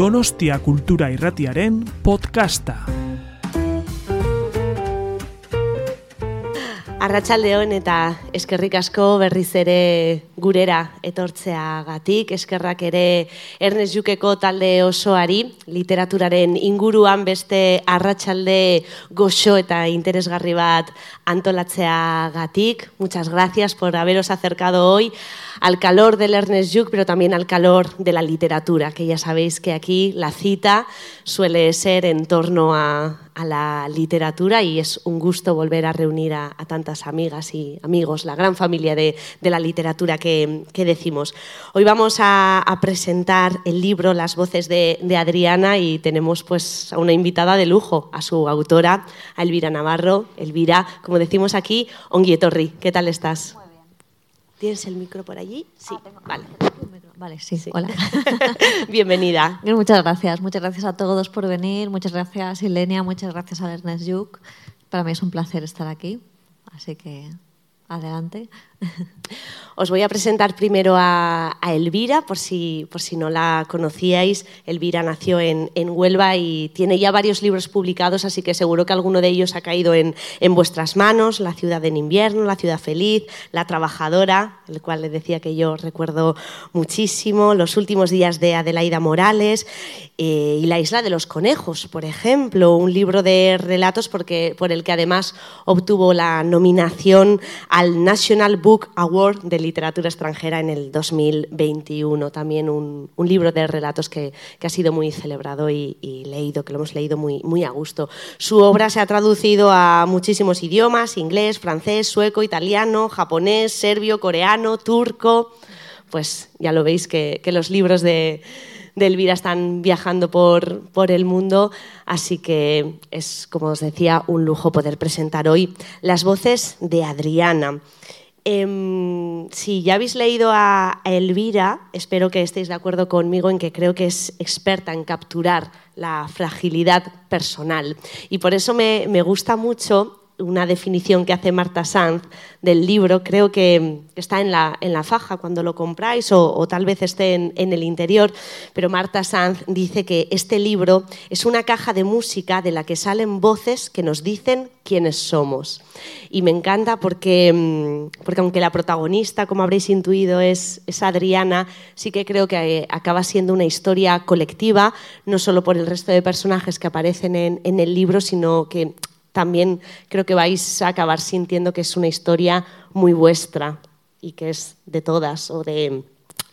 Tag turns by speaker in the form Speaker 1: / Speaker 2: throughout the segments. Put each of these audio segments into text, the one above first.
Speaker 1: Donostia Kultura Irratiaren podcasta.
Speaker 2: Arratsaldeon eta eskerrik asko berriz ere gurera etortzeagatik, eskerrak ere Ernest Jukeko talde osoari, literaturaren inguruan beste arratsalde goxo eta interesgarri bat antolatzeagatik. Muchas gracias por haberos acercado hoy al calor del Ernest Juk, pero también al calor de la literatura, que ya sabéis que aquí la cita suele ser en torno a, la literatura y es un gusto volver a reunir a, tantas amigas y amigos, la gran familia de, la literatura que, decimos. Hoy vamos a, presentar el libro Las voces de, Adriana y tenemos pues a una invitada de lujo, a su autora, a Elvira Navarro. Elvira, como decimos aquí, Onguietorri, ¿qué tal estás? ¿Tienes el micro por allí? Sí,
Speaker 3: ah, vale. Vale, sí, hola.
Speaker 2: Bienvenida.
Speaker 3: Muchas gracias, muchas gracias a todos por venir, muchas gracias Ilenia, muchas gracias a Ernest Yuk. Para mí es un placer estar aquí, así que Adelante.
Speaker 2: Os voy a presentar primero a, Elvira, por si, por si no la conocíais. Elvira nació en, Huelva y tiene ya varios libros publicados, así que seguro que alguno de ellos ha caído en, vuestras manos. La ciudad en invierno, La ciudad feliz, La trabajadora, el cual le decía que yo recuerdo muchísimo, Los últimos días de Adelaida Morales eh, y La isla de los conejos, por ejemplo, un libro de relatos porque, por el que además obtuvo la nominación al National Book Award de Literatura Extranjera en el 2021. También un, libro de relatos que, ha sido muy celebrado y, leído, que lo hemos leído muy, a gusto. Su obra se ha traducido a muchísimos idiomas, inglés, francés, sueco, italiano, japonés, serbio, coreano, turco. Pues ya lo veis que los libros de Elvira están viajando por el mundo, así que es, como os decía, un lujo poder presentar hoy las voces de Adriana. Em, si ya habéis leído a, Elvira, espero que estéis de acuerdo conmigo en que creo que es experta en capturar la fragilidad personal. Y por eso me, me gusta mucho una definición que hace Marta Sanz del libro, creo que está en la, en la faja cuando lo compráis o, tal vez esté en, el interior, pero Marta Sanz dice que este libro es una caja de música de la que salen voces que nos dicen quiénes somos. Y me encanta porque, mm, porque aunque la protagonista, como habréis intuido, es, es Adriana, sí que creo que eh, acaba siendo una historia colectiva, no solo por el resto de personajes que aparecen en, en el libro, sino que también creo que vais a acabar sintiendo que es una historia muy vuestra y que es de todas o de,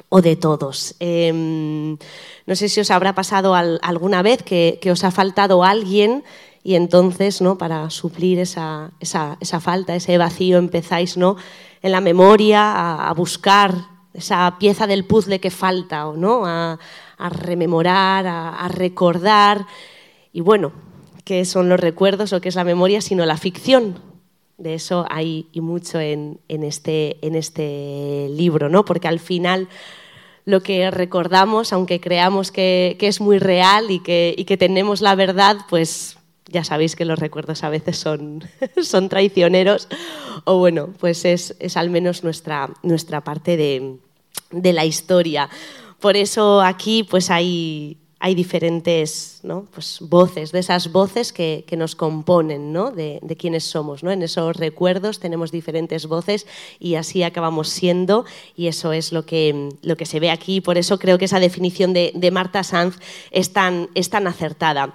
Speaker 2: o de todos. Em, no sé si os habrá pasado alguna vez que, os ha faltado alguien y entonces, ¿no? para suplir esa, falta, ese vacío, empezáis ¿no? en la memoria a, buscar esa pieza del puzzle que falta, ¿no? a, rememorar, a recordar. Y bueno, qué son los recuerdos o qué es la memoria, sino la ficción. De eso hay y mucho en, este, en este libro, ¿no? porque al final lo que recordamos, aunque creamos que, es muy real y que, que, tenemos la verdad, pues ya sabéis que los recuerdos a veces son, son traicioneros, o bueno, pues es, al menos nuestra, nuestra parte de, de la historia. Por eso aquí pues hay, hay diferentes pues, voces, de esas voces que, nos componen ¿no? de, de quiénes somos. ¿no? En esos recuerdos tenemos diferentes voces y así acabamos siendo y eso es lo que, lo que se ve aquí. Por eso creo que esa definición de, de Marta Sanz es tan, es tan acertada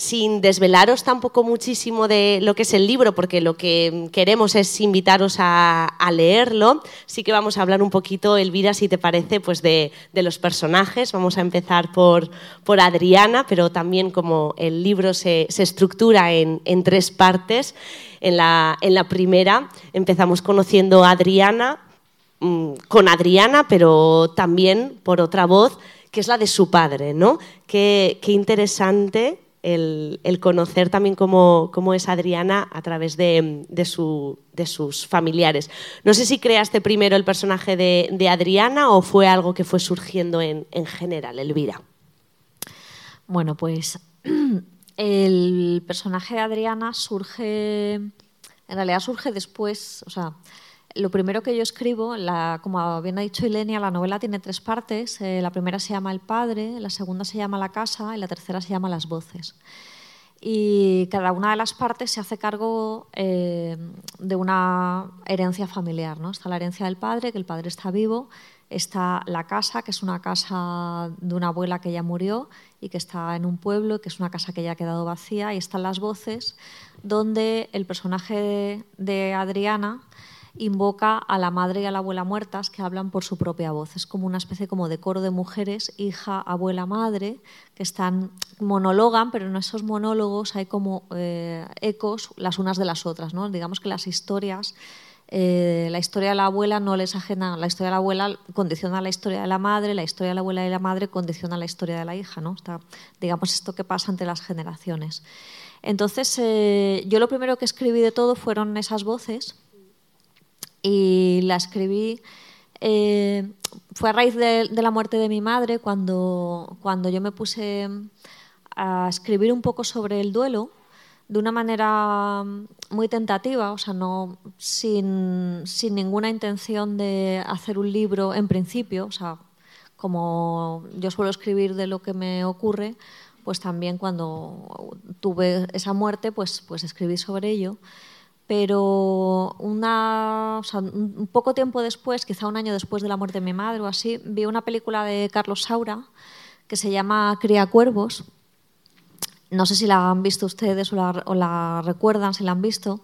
Speaker 2: sin desvelaros tampoco muchísimo de lo que es el libro, porque lo que queremos es invitaros a, leerlo. Sí que vamos a hablar un poquito, Elvira, si te parece, pues de, los personajes. Vamos a empezar por, Adriana, pero también como el libro se, estructura en, tres partes. En la, primera empezamos conociendo a Adriana, mm, con Adriana, pero también por otra voz, que es la de su padre, ¿no? Qué interesante el, conocer también cómo, es Adriana a través de, sus familiares. No sé si creaste primero el personaje de, Adriana o fue algo que fue surgiendo en, general, Elvira.
Speaker 3: Bueno, pues el personaje de Adriana surge, en realidad surge después, o sea, lo primero que yo escribo, como bien ha dicho Ilenia, la novela tiene tres partes. Eh, la primera se llama El padre, la segunda se llama La casa y la tercera se llama Las voces. Y cada una de las partes se hace cargo eh, de una herencia familiar. ¿no? Está la herencia del padre, que el padre está vivo. Está la casa, que es una casa de una abuela que ya murió y que está en un pueblo, que es una casa que ya ha quedado vacía. Y están las voces, donde el personaje de Adriana invoca a la madre y a la abuela muertas que hablan por su propia voz. Es como una especie como de coro de mujeres, hija, abuela, madre, que están monologan, pero en esos monólogos hay como eh, ecos las unas de las otras. ¿no? Digamos que las historias, eh, la historia de la abuela no les ajena, la historia de la abuela condiciona la historia de la madre, la historia de la abuela y la madre condiciona la historia de la hija. ¿no? Está, digamos esto que pasa entre las generaciones. Entonces, eh, yo lo primero que escribí de todo fueron esas voces y la escribí. Eh, fue a raíz de, la muerte de mi madre cuando, cuando yo me puse a escribir un poco sobre el duelo de una manera muy tentativa, o sea, no sin, sin ninguna intención de hacer un libro en principio, o sea, como yo suelo escribir de lo que me ocurre, pues también cuando tuve esa muerte, pues, pues escribí sobre ello pero una, un poco tiempo después, quizá un año después de la muerte de mi madre o así, vi una película de Carlos Saura que se llama Cría Cuervos. No sé si la han visto ustedes o la, recuerdan, si la han visto.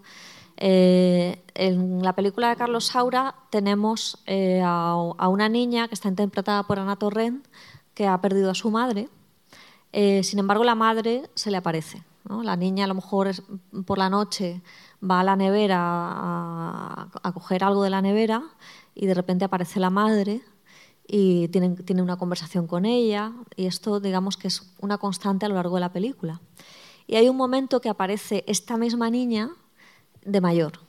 Speaker 3: Eh, en la película de Carlos Saura tenemos eh, a, una niña que está interpretada por Ana Torrent, que ha perdido a su madre. Eh, sin embargo, la madre se le aparece. La niña a lo mejor es, por la noche va a la nevera a, coger algo de la nevera y de repente aparece la madre y tiene, tiene una conversación con ella y esto digamos que es una constante a lo largo de la película. Y hay un momento que aparece esta misma niña de mayor.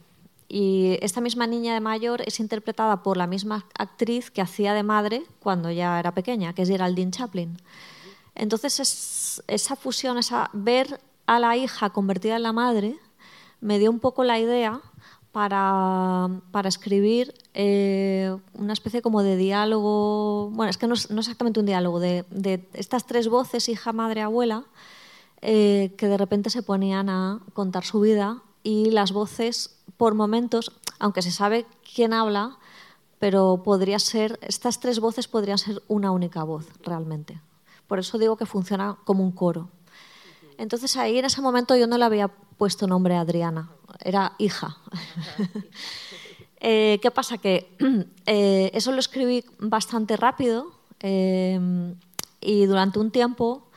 Speaker 3: Y esta misma niña de mayor es interpretada por la misma actriz que hacía de madre cuando ya era pequeña, que es Geraldine Chaplin. Entonces es, esa fusión, esa ver a la hija convertida en la madre, me dio un poco la idea para, escribir eh, una especie como de diálogo, bueno, es que no es, exactamente un diálogo, de, estas tres voces, hija, madre, abuela, eh, que de repente se ponían a contar su vida y las voces, por momentos, aunque se sabe quién habla, pero podría ser, estas tres voces podrían ser una única voz realmente. Por eso digo que funciona como un coro. Entonces ahí en ese momento yo no le había puesto nombre Adriana, era hija. Eh, ¿Qué pasa? Que eh, eso lo escribí bastante rápido eh, y durante un tiempo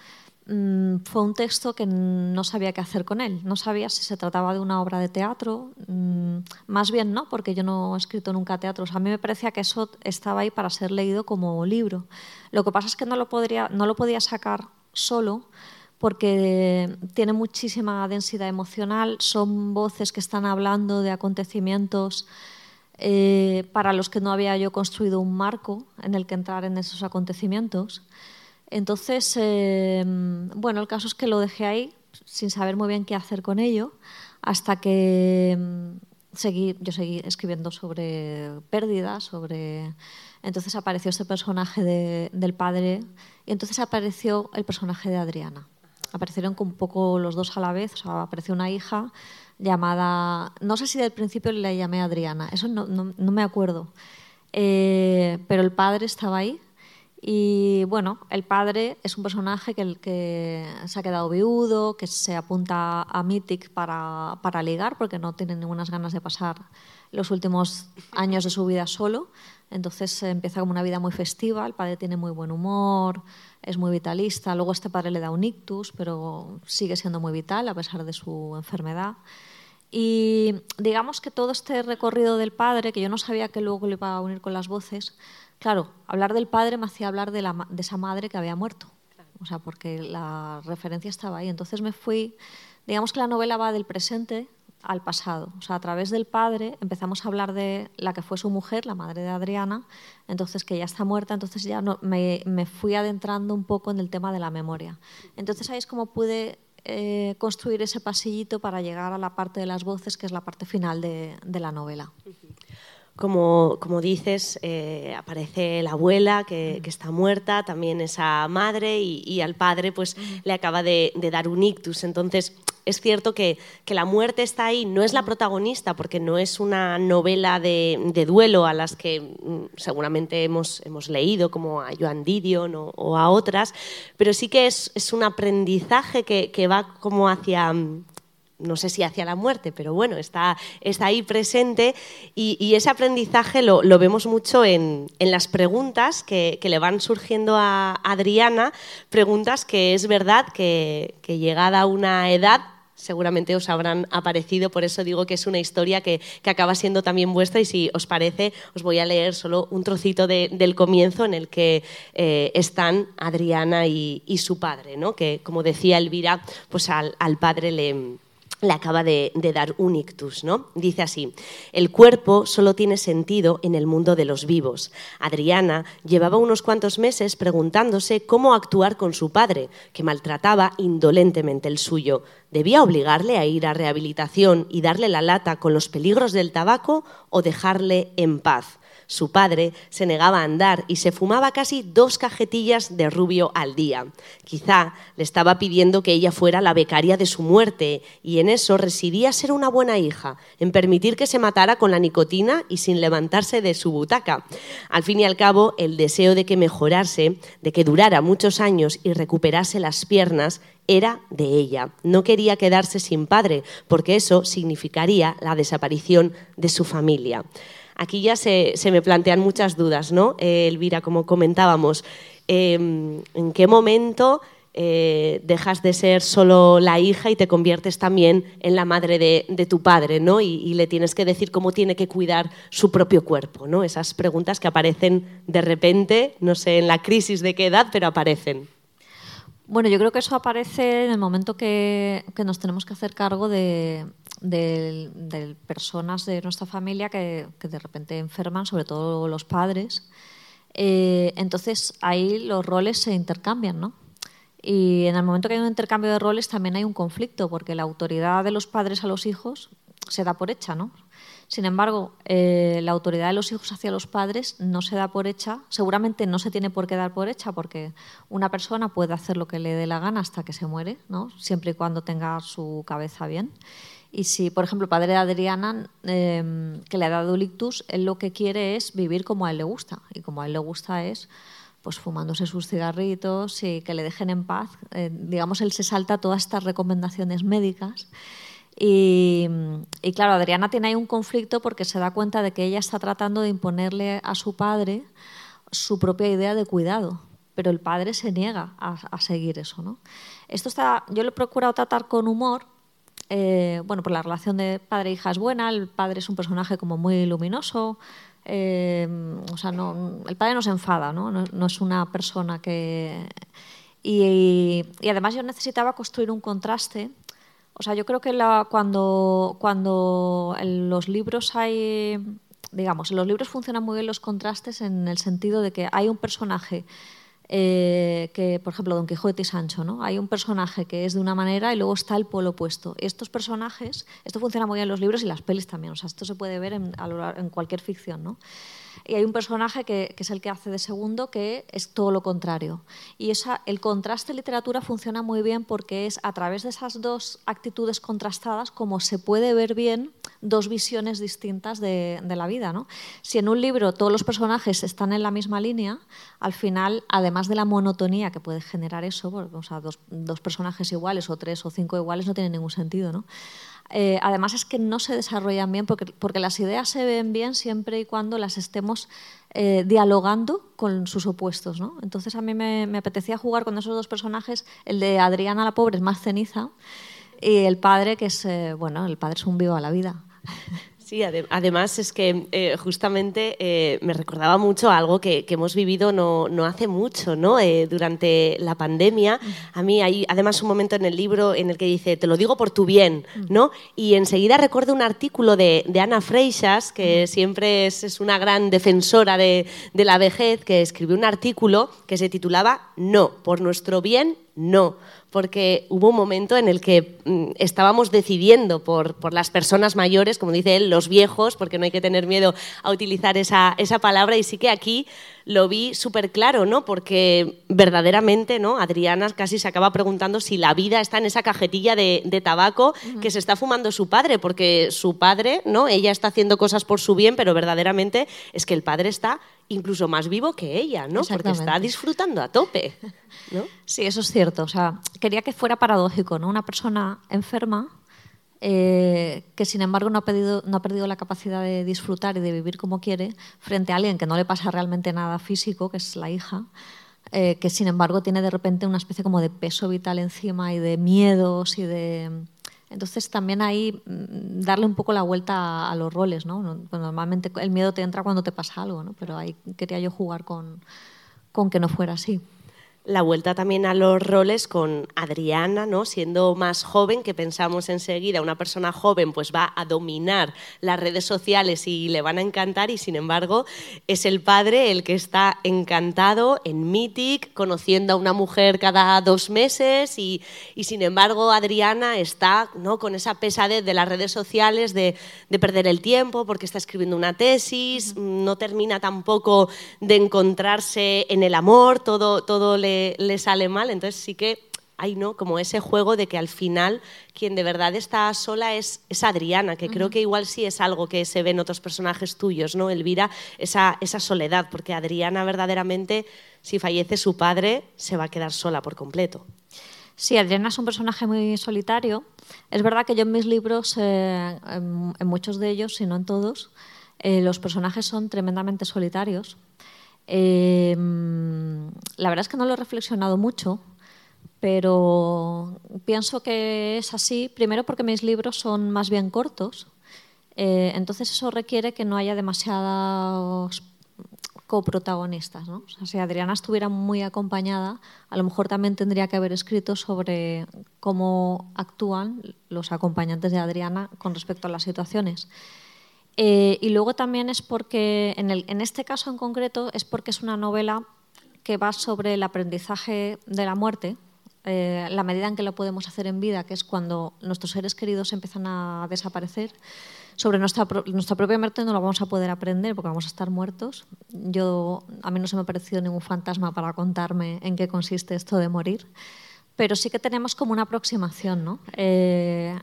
Speaker 3: mm, fue un texto que no sabía qué hacer con él. No sabía si se trataba de una obra de teatro, mm, más bien no, porque yo no he escrito nunca teatro. a mí me parecía que eso estaba ahí para ser leído como libro. Lo que pasa es que no lo, podría, no lo podía sacar solo porque tiene muchísima densidad emocional, son voces que están hablando de acontecimientos eh, para los que no había yo construido un marco en el que entrar en esos acontecimientos. Entonces, eh, bueno, el caso es que lo dejé ahí sin saber muy bien qué hacer con ello, hasta que mm, seguí, yo seguí escribiendo sobre pérdidas, sobre... Entonces apareció este personaje del padre y entonces apareció el personaje de Adriana aparecieron un poco los dos a la vez. Apareció una hija llamada, no sé si del principio le llamé Adriana, eso no, no, me acuerdo, eh, pero el padre estaba ahí. Y bueno, el padre es un personaje que, que se ha quedado viudo, que se apunta a Mythic para, para ligar, porque no tiene ninguna ganas de pasar los últimos años de su vida solo. Entonces empieza como una vida muy festiva, el padre tiene muy buen humor, es muy vitalista. Luego este padre le da un ictus, pero sigue siendo muy vital a pesar de su enfermedad. Y digamos que todo este recorrido del padre, que yo no sabía que luego le iba a unir con las voces, claro, hablar del padre me hacía hablar de, la, de esa madre que había muerto. O sea, porque la referencia estaba ahí. Entonces me fui, digamos que la novela va del presente al pasado. O sea, a través del padre empezamos a hablar de la que fue su mujer, la madre de Adriana, entonces que ya está muerta, entonces ya no, me, fui adentrando un poco en el tema de la memoria. Entonces ahí es como pude eh, construir ese pasillito para llegar a la parte de las voces, que es la parte final de, la novela.
Speaker 2: como, como dices, eh, aparece la abuela que, está muerta, también esa madre y, al padre pues le acaba de, dar un ictus. Entonces es cierto que, que, la muerte está ahí, no es la protagonista porque no es una novela de, de duelo a las que mm, seguramente hemos, hemos, leído, como a Joan Didion o, o, a otras, pero sí que es, es un aprendizaje que, que va como hacia mm, no sé si hacia la muerte, pero bueno, está, está ahí presente y, ese aprendizaje lo, vemos mucho en, las preguntas que, le van surgiendo a Adriana, preguntas que es verdad que, llegada a una edad seguramente os habrán aparecido, por eso digo que es una historia que, acaba siendo también vuestra y si os parece os voy a leer solo un trocito del comienzo en el que eh, están Adriana y, su padre, ¿no? que como decía Elvira, pues al padre le le acaba de, dar un ictus, ¿no? Dice así, el cuerpo solo tiene sentido en el mundo de los vivos. Adriana llevaba unos cuantos meses preguntándose cómo actuar con su padre, que maltrataba indolentemente el suyo. ¿Debía obligarle a ir a rehabilitación y darle la lata con los peligros del tabaco o dejarle en paz? Su padre se negaba a andar y se fumaba casi dos cajetillas de rubio al día. Quizá le estaba pidiendo que ella fuera la becaria de su muerte y en eso residía ser una buena hija, en permitir que se matara con la nicotina y sin levantarse de su butaca. Al fin y al cabo, el deseo de que mejorase, de que durara muchos años y recuperase las piernas, era de ella. No quería quedarse sin padre, porque eso significaría la desaparición de su familia aquí ya se, me plantean muchas dudas, ¿no? Eh, Elvira, como comentábamos, em, ¿en qué momento eh, dejas de ser solo la hija y te conviertes también en la madre de, tu padre, ¿no? Y, le tienes que decir cómo tiene que cuidar su propio cuerpo, ¿no? Esas preguntas que aparecen de repente, no sé en la crisis de qué edad, pero aparecen.
Speaker 3: Bueno, yo creo que eso aparece en el momento que nos tenemos que hacer cargo de, de, personas de nuestra familia que, de repente enferman, sobre todo los padres. Eh, entonces ahí los roles se intercambian, ¿no? Y en el momento que hay un intercambio de roles también hay un conflicto, porque la autoridad de los padres a los hijos se da por hecha, ¿no? Sin embargo, eh, la autoridad de los hijos hacia los padres no se da por hecha, seguramente no se tiene por qué dar por hecha, porque una persona puede hacer lo que le dé la gana hasta que se muere, ¿no? siempre y cuando tenga su cabeza bien. Y si, por ejemplo, padre Adriana, em, que le ha dado lictus, él lo que quiere es vivir como a él le gusta. Y como a él le gusta es pues fumándose sus cigarritos y que le dejen en paz. Eh, digamos, él se salta todas estas recomendaciones médicas. Y, y, claro, Adriana tiene ahí un conflicto porque se da cuenta de que ella está tratando de imponerle a su padre su propia idea de cuidado, pero el padre se niega a, a seguir eso. ¿no? Esto está, yo lo he procurado tratar con humor eh, bueno, pues la relación de padre e hija es buena, el padre es un personaje como muy luminoso, eh, o sea, no, el padre no se enfada, ¿no? No, es una persona que... Y, además yo necesitaba construir un contraste. O sea, yo creo que cuando, cuando en los libros hay, digamos, en los libros funcionan muy bien los contrastes en el sentido de que hay un personaje eh, que, por ejemplo, Don Quijote y Sancho, ¿no? Hay un personaje que es de una manera y luego está el polo opuesto. Estos personajes, esto funciona muy bien en los libros y las pelis también, o sea, esto se puede ver en, en cualquier ficción, ¿no? Y hay un personaje que, es el que hace de segundo, que es todo lo contrario. Y esa, el contraste literatura funciona muy bien porque es a través de esas dos actitudes contrastadas como se puede ver bien dos visiones distintas de, la vida. ¿no? Si en un libro todos los personajes están en la misma línea, al final, además de la monotonía que puede generar eso, o dos, dos personajes iguales o tres o cinco iguales no tiene ningún sentido. ¿no? Eh, además es que no se desarrollan bien porque, porque, las ideas se ven bien siempre y cuando las estemos eh, dialogando con sus opuestos. ¿no? Entonces a mí me, apetecía jugar con esos dos personajes. El de Adriana la pobre es más ceniza y el padre que es, eh, bueno, el padre es un vivo a la vida.
Speaker 2: Sí, además es que eh, justamente eh, me recordaba mucho algo que, hemos vivido no, no, hace mucho, ¿no? Eh, durante la pandemia. A mí hay además un momento en el libro en el que dice, te lo digo por tu bien, ¿no? Y enseguida recuerdo un artículo de, de Ana Freixas, que siempre es, es, una gran defensora de, de la vejez, que escribió un artículo que se titulaba No, por nuestro bien No, porque hubo un momento en el que mm, estábamos decidiendo por, por, las personas mayores, como dice él, los viejos, porque no hay que tener miedo a utilizar esa, esa palabra, y sí que aquí lo vi súper claro, ¿no? Porque verdaderamente, ¿no? Adriana casi se acaba preguntando si la vida está en esa cajetilla de, de tabaco que se está fumando su padre, porque su padre, ¿no? Ella está haciendo cosas por su bien, pero verdaderamente es que el padre está incluso más vivo que ella, ¿no? Porque está disfrutando a tope. ¿no?
Speaker 3: Sí, eso es cierto. O sea, quería que fuera paradójico, ¿no? Una persona enferma eh, que sin embargo no ha, perdido, no ha perdido la capacidad de disfrutar y de vivir como quiere frente a alguien que no le pasa realmente nada físico, que es la hija, eh, que sin embargo tiene de repente una especie como de peso vital encima y de miedos y de... Entonces también ahí mm, darle un poco la vuelta a, los roles, ¿no? Pues normalmente el miedo te entra cuando te pasa algo, ¿no? Pero ahí quería yo jugar con, con que no fuera así
Speaker 2: la vuelta también a los roles con Adriana, ¿no? siendo más joven, que pensamos enseguida, una persona joven pues va a dominar las redes sociales y le van a encantar y sin embargo es el padre el que está encantado en Mythic, conociendo a una mujer cada dos meses y, y sin embargo Adriana está ¿no? con esa pesadez de las redes sociales de, de perder el tiempo porque está escribiendo una tesis, no termina tampoco de encontrarse en el amor, todo, todo le le, sale mal. Entonces sí que hay ¿no? como ese juego de que al final quien de verdad está sola es, es Adriana, que creo que igual sí es algo que se ve en otros personajes tuyos, ¿no? Elvira, esa, esa soledad, porque Adriana verdaderamente, si fallece su padre, se va a quedar sola por completo.
Speaker 3: Sí, Adriana es un personaje muy solitario. Es verdad que yo en mis libros, eh, en, muchos de ellos, si no en todos, eh, los personajes son tremendamente solitarios. Em, la verdad es que no lo he reflexionado mucho, pero pienso que es así, primero porque mis libros son más bien cortos, eh, entonces eso requiere que no haya demasiados coprotagonistas. ¿no? si Adriana estuviera muy acompañada, a lo mejor también tendría que haber escrito sobre cómo actúan los acompañantes de Adriana con respecto a las situaciones. Eh, y luego también es porque, en, este caso en concreto, es porque es una novela que va sobre el aprendizaje de la muerte, eh, la medida en que lo podemos hacer en vida, que es cuando nuestros seres queridos empiezan a desaparecer. Sobre nuestra, nuestra propia muerte no lo vamos a poder aprender porque vamos a estar muertos. Yo, a mí no se me ha parecido ningún fantasma para contarme en qué consiste esto de morir, pero sí que tenemos como una aproximación ¿no? Eh,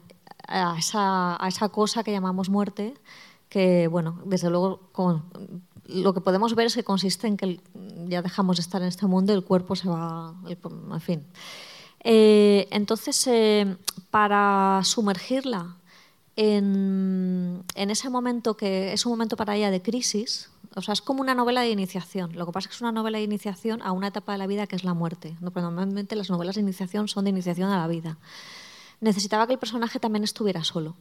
Speaker 3: a, esa, a esa cosa que llamamos muerte que, bueno, desde luego lo que podemos ver es que consiste en que ya dejamos de estar en este mundo y el cuerpo se va, en fin. Eh, entonces, eh, para sumergirla en, ese momento que es un momento para ella de crisis, o sea, es como una novela de iniciación. Lo que pasa es que es una novela de iniciación a una etapa de la vida que es la muerte. Normalmente las novelas de iniciación son de iniciación a la vida. Necesitaba que el personaje también estuviera solo.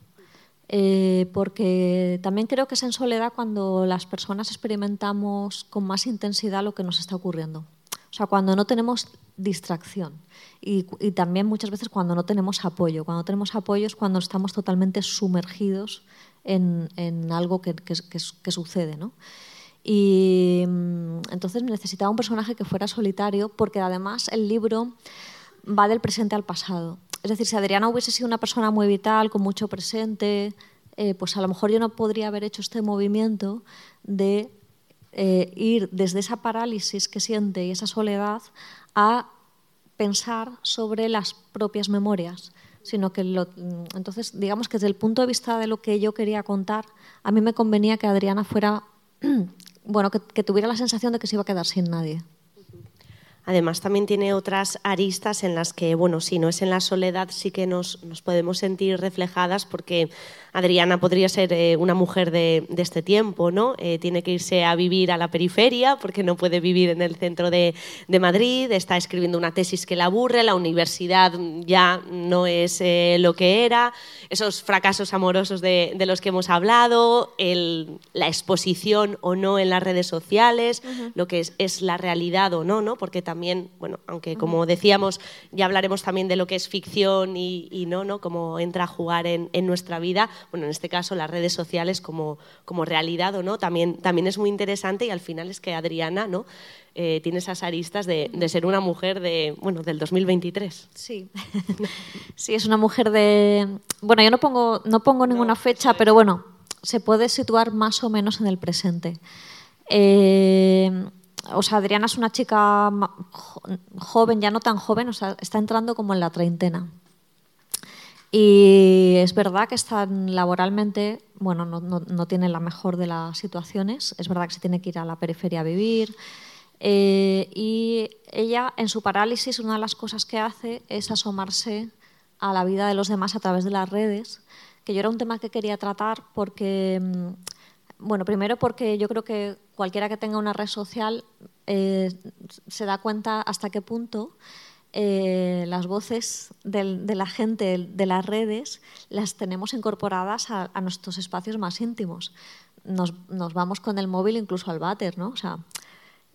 Speaker 3: Eh, porque también creo que es en soledad cuando las personas experimentamos con más intensidad lo que nos está ocurriendo. O sea, cuando no tenemos distracción y, también muchas veces cuando no tenemos apoyo. Cuando tenemos apoyo es cuando estamos totalmente sumergidos en, algo que, sucede. ¿no? Y mm, entonces necesitaba un personaje que fuera solitario porque además el libro va del presente al pasado. Es decir, si Adriana hubiese sido una persona muy vital, con mucho presente, eh, pues a lo mejor yo no podría haber hecho este movimiento de eh, ir desde esa parálisis que siente y esa soledad a pensar sobre las propias memorias sino que entonces digamos que desde el punto de vista de lo que yo quería contar a mí me convenía que Adriana fuera bueno que tuviera la sensación de que se iba a quedar sin nadie
Speaker 2: Además, también tiene otras aristas en las que, bueno, si no es en la soledad, sí que nos, nos podemos sentir reflejadas porque Adriana podría ser eh, una mujer de, de, este tiempo, ¿no? Eh, tiene que irse a vivir a la periferia porque no puede vivir en el centro de, de, Madrid, está escribiendo una tesis que la aburre, la universidad ya no es eh, lo que era, esos fracasos amorosos de, de los que hemos hablado, el, la exposición o no en las redes sociales, lo que es, es, la realidad o no, ¿no? Porque también también, bueno, aunque como decíamos, ya hablaremos también de lo que es ficción y, no, ¿no? Cómo entra a jugar en, nuestra vida, bueno, en este caso las redes sociales como, como realidad o no, también, también es muy interesante y al final es que Adriana, ¿no? Eh, tiene esas aristas de, ser una mujer de, bueno, del 2023.
Speaker 3: Sí. sí, es una mujer de... Bueno, yo no pongo, no pongo ninguna fecha, pero bueno, se puede situar más o menos en el presente. Eh, o sea, Adriana es una chica joven, ya no tan joven, o sea, está entrando como en la treintena. Y es verdad que están laboralmente, bueno, no, no, no tiene la mejor de las situaciones, es verdad que se tiene que ir a la periferia a vivir, eh, y ella, en su parálisis, una de las cosas que hace es asomarse a la vida de los demás a través de las redes, que yo era un tema que quería tratar porque, mm, bueno, primero porque yo creo que cualquiera que tenga una red social eh, se da cuenta hasta qué punto eh, las voces de la gente de las redes las tenemos incorporadas a, nuestros espacios más íntimos. Nos, nos, vamos con el móvil incluso al váter, ¿no? O sea,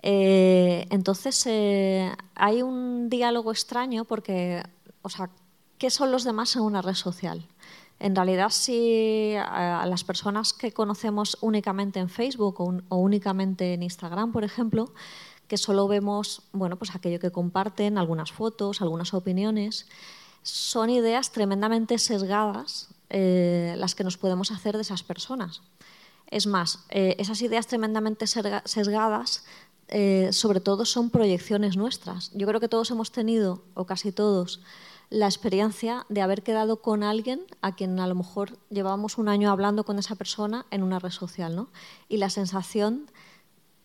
Speaker 3: eh, entonces, eh, hay un diálogo extraño porque, o sea, ¿qué son los demás en una red social? En realidad, si a las personas que conocemos únicamente en Facebook o, únicamente en Instagram, por ejemplo, que solo vemos bueno, pues aquello que comparten, algunas fotos, algunas opiniones, son ideas tremendamente sesgadas eh, las que nos podemos hacer de esas personas. Es más, esas ideas tremendamente sesgadas eh, sobre todo son proyecciones nuestras. Yo creo que todos hemos tenido, o casi todos, la experiencia de haber quedado con alguien a quien a lo mejor llevábamos un año hablando con esa persona en una red social, ¿no? Y la sensación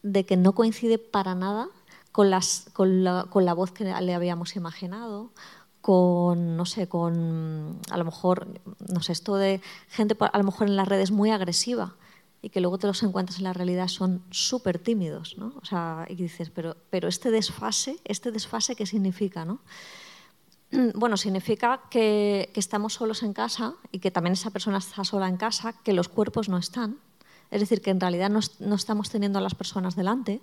Speaker 3: de que no coincide para nada con, las, con, la, con la voz que le habíamos imaginado, con, no sé, con a lo mejor, no sé, esto de gente a lo mejor en las redes muy agresiva y que luego te los encuentras en la realidad son súper tímidos, ¿no? O sea, y dices, pero, pero este desfase, ¿este desfase qué significa, no? Bueno, significa que, que, estamos solos en casa y que también esa persona está sola en casa, que los cuerpos no están, es decir, que en realidad no, estamos teniendo a las personas delante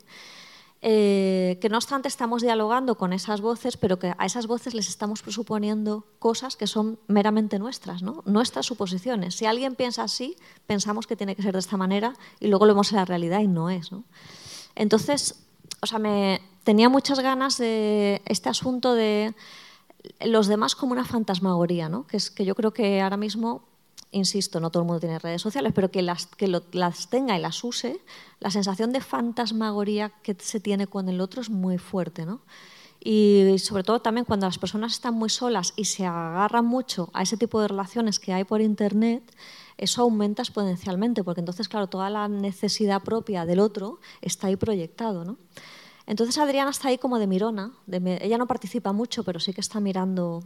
Speaker 3: eh, que no obstante estamos dialogando con esas voces, pero que a esas voces les estamos presuponiendo cosas que son meramente nuestras, ¿no? nuestras suposiciones. Si alguien piensa así, pensamos que tiene que ser de esta manera y luego lo vemos en la realidad y no es. ¿no? Entonces, o sea, me tenía muchas ganas de este asunto de los demás como una fantasmagoría, ¿no? que es que yo creo que ahora mismo insisto, no todo el mundo tiene redes sociales, pero que las, que las tenga y las use, la sensación de fantasmagoría que se tiene con el otro es muy fuerte. ¿no? Y sobre todo también cuando las personas están muy solas y se agarran mucho a ese tipo de relaciones que hay por Internet, eso aumenta exponencialmente, porque entonces, claro, toda la necesidad propia del otro está ahí proyectado. ¿no? Entonces Adriana está ahí como de mirona, ella no participa mucho, pero sí que está mirando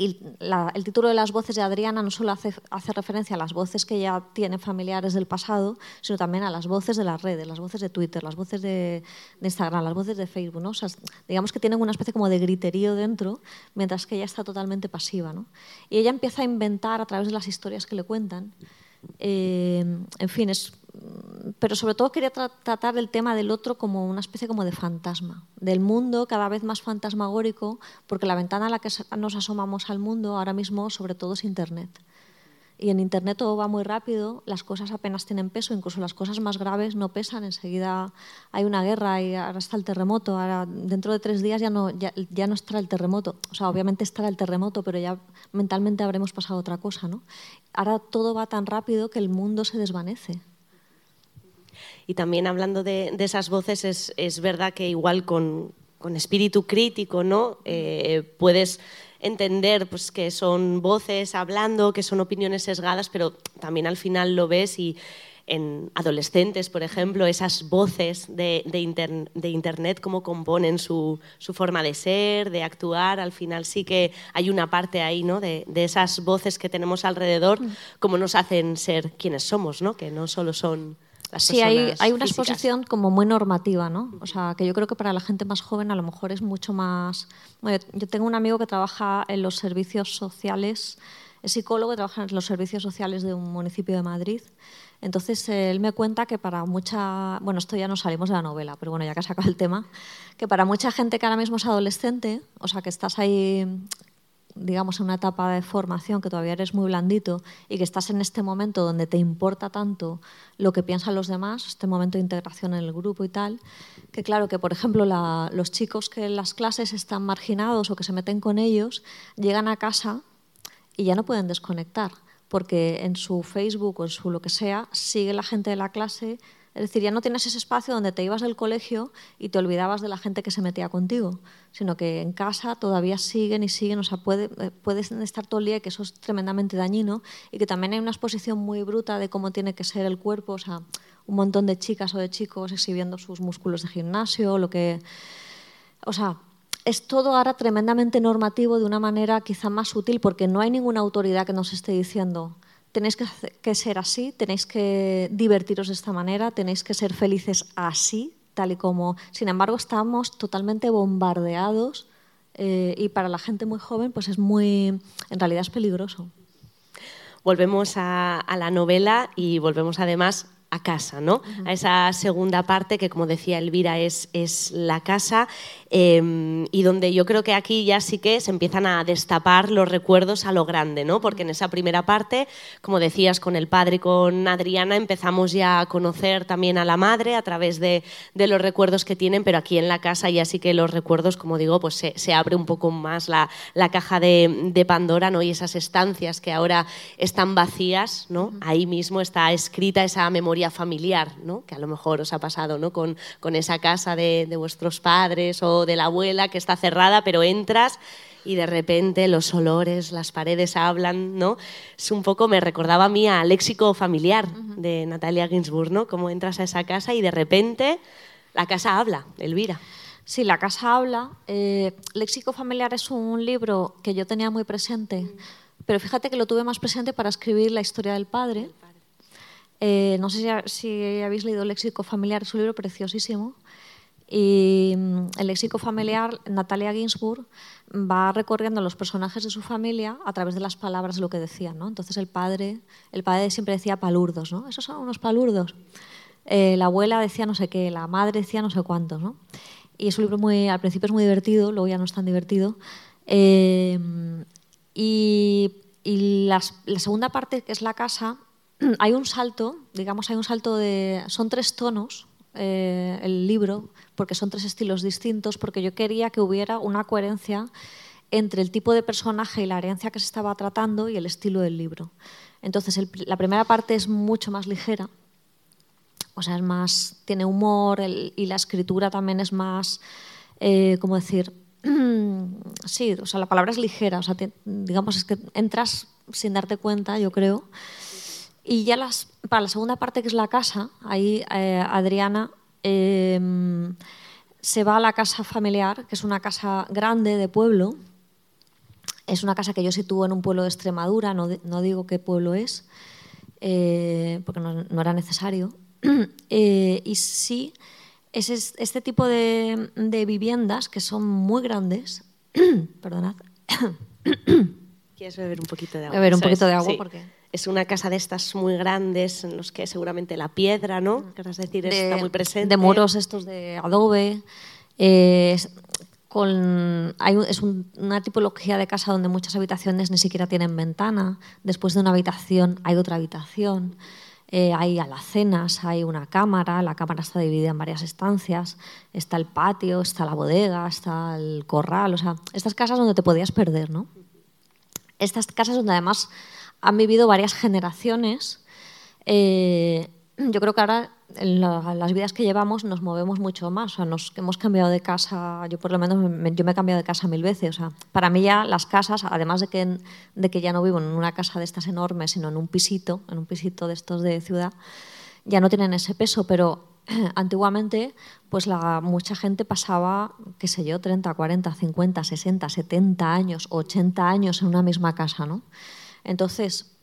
Speaker 3: y el título de las voces de Adriana no solo hace, referencia a las voces que ya tiene familiares del pasado, sino también a las voces de las redes, las voces de Twitter, las voces de, Instagram, las voces de Facebook. ¿no? O digamos que tienen una especie como de griterío dentro, mientras que ella está totalmente pasiva. ¿no? Y ella empieza a inventar a través de las historias que le cuentan. Eh, en fin, es pero sobre todo quería tratar el tema del otro como una especie como de fantasma, del mundo cada vez más fantasmagórico, porque la ventana a la que nos asomamos al mundo ahora mismo sobre todo es Internet. Y en Internet todo va muy rápido, las cosas apenas tienen peso, incluso las cosas más graves no pesan. Enseguida hay una guerra y ahora está el terremoto. Ahora, dentro de tres días ya no, ya, no estará el terremoto. O sea, obviamente estará el terremoto, pero ya mentalmente habremos pasado otra cosa. ¿no? Ahora todo va tan rápido que el mundo se desvanece.
Speaker 2: Y también hablando de, esas voces, es, verdad que igual con, espíritu crítico, ¿no? Eh, puedes entender pues, que son voces hablando, que son opiniones sesgadas, pero también al final lo ves y en adolescentes, por ejemplo, esas voces de, Internet, cómo componen su, forma de ser, de actuar, al final sí que hay una parte ahí ¿no? de, esas voces que tenemos alrededor, mm. cómo nos hacen ser quienes somos, ¿no? que no solo son
Speaker 3: sí, hay, hay, una exposición como muy normativa, ¿no? O sea, que yo creo que para la gente más joven a lo mejor es mucho más... yo tengo un amigo que trabaja en los servicios sociales es psicólogo trabaja en los servicios sociales de un municipio de Madrid. Entonces, él me cuenta que para mucha, bueno, esto ya no salimos de la novela, pero bueno, ya que ha sacado el tema, que para mucha gente que ahora mismo es adolescente, o sea, que estás ahí digamos, en una etapa de formación que todavía eres muy blandito y que estás en este momento donde te importa tanto lo que piensan los demás, este momento de integración en el grupo y tal, que claro, que por ejemplo los chicos que en las clases están marginados o que se meten con ellos, llegan a casa y ya no pueden desconectar, porque en su Facebook o en su lo que sea, sigue la gente de la clase es decir, ya no tienes ese espacio donde te ibas del colegio y te olvidabas de la gente que se metía contigo, sino que en casa todavía siguen y siguen, o sea, puede, eh, puedes estar todo el día, que eso es tremendamente dañino, y que también hay una exposición muy bruta de cómo tiene que ser el cuerpo, o sea, un montón de chicas o de chicos exhibiendo sus músculos de gimnasio, lo que... O sea, es todo ahora tremendamente normativo de una manera quizá más sutil, porque no hay ninguna autoridad que nos esté diciendo tenéis que, ser así, tenéis que divertiros de esta manera, tenéis que ser felices así, tal y como. Sin embargo, estamos totalmente bombardeados eh, y para la gente muy joven, pues es muy. En realidad es peligroso.
Speaker 2: Volvemos a, a la novela y volvemos además a casa, ¿no? A esa segunda parte que, como decía Elvira, es, es la casa em, y donde yo creo que aquí ya sí que se empiezan a destapar los recuerdos a lo grande, ¿no? Porque en esa primera parte, como decías, con el padre y con Adriana empezamos ya a conocer también a la madre a través de, de los recuerdos que tienen, pero aquí en la casa ya sí que los recuerdos, como digo, pues se, se abre un poco más la, la caja de, de, Pandora, ¿no? Y esas estancias que ahora están vacías, ¿no? Ahí mismo está escrita esa memoria familiar, ¿no? que a lo mejor os ha pasado ¿no? con, con esa casa de, de vuestros padres o de la abuela que está cerrada, pero entras y de repente los olores, las paredes hablan, ¿no? Es un poco, me recordaba a mí a Léxico Familiar de Natalia Ginsburg, ¿no? Cómo entras a esa casa y de repente la casa habla, Elvira.
Speaker 3: Sí, la casa habla. Eh, Léxico Familiar es un libro que yo tenía muy presente, pero fíjate que lo tuve más presente para escribir la historia del padre eh, no sé si, habéis leído léxico familiar, es un libro preciosísimo. Y mm, el léxico familiar, Natalia Ginsburg va recorriendo los personajes de su familia a través de las palabras de lo que decían. ¿no? Entonces el padre, el padre siempre decía palurdos, ¿no? Esos son unos palurdos. Eh, la abuela decía no sé qué, la madre decía no sé cuántos. ¿no? Y es un libro muy, al principio es muy divertido, luego ya no es tan divertido. Eh, y, la segunda parte, que es la casa, hay un salto, digamos, hay un salto de... Son tres tonos eh, el libro, porque son tres estilos distintos, porque yo quería que hubiera una coherencia entre el tipo de personaje y la herencia que se estaba tratando y el estilo del libro. Entonces, la primera parte es mucho más ligera, o sea, es más, tiene humor y la escritura también es más, eh, ¿cómo decir? sí, o sea, la palabra es ligera, o sea, digamos, es que entras sin darte cuenta, yo creo. Y ya las, para la segunda parte, que es la casa, ahí eh, Adriana em, se va a la casa familiar, que es una casa grande de pueblo. Es una casa que yo sitúo en un pueblo de Extremadura, no, no digo qué pueblo es, eh, porque no, no, era necesario. Eh, y sí, es este tipo de, de viviendas que son muy grandes. Perdonad.
Speaker 2: ¿Quieres beber un poquito de agua?
Speaker 3: Beber un poquito de agua porque
Speaker 2: es una casa de estas muy grandes en los que seguramente la piedra, ¿no? Mm. Querrás decir, está muy presente.
Speaker 3: De muros estos de adobe. Eh, con, hay, es una tipología de casa donde muchas habitaciones ni siquiera tienen ventana. Después de una habitación hay otra habitación. Eh, hay alacenas, hay una cámara, la cámara está dividida en varias estancias, está el patio, está la bodega, está el corral, o sea, estas casas donde te podías perder, ¿no? Estas casas donde además han vivido varias generaciones. Eh, yo creo que ahora en las vidas que llevamos nos movemos mucho más. O sea, nos hemos cambiado de casa, yo por lo menos me, yo me he cambiado de casa mil veces. O sea, para mí ya las casas, además de que, de que ya no vivo en una casa de estas enormes, sino en un pisito, en un pisito de estos de ciudad, ya no tienen ese peso, pero antiguamente pues la, mucha gente pasaba, qué sé yo, 30, 40, 50, 60, 70 años, 80 años en una misma casa, ¿no? Entonces,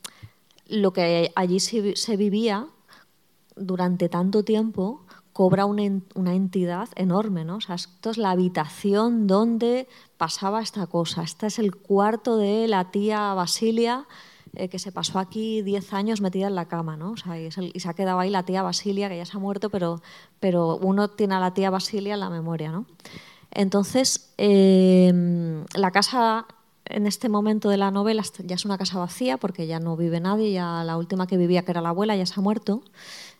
Speaker 3: lo que allí se, vivía durante tanto tiempo cobra una, entidad enorme, ¿no? O sea, esto es la habitación donde pasaba esta cosa. Este es el cuarto de la tía Basilia, eh, que se pasó aquí 10 años metida en la cama, ¿no? O sea, y, se ha quedado ahí la tía Basilia, que ya se ha muerto, pero, pero uno tiene a la tía Basilia en la memoria, ¿no? Entonces, eh, la casa en este momento de la novela ya es una casa vacía porque ya no vive nadie, ya la última que vivía, que era la abuela, ya se ha muerto.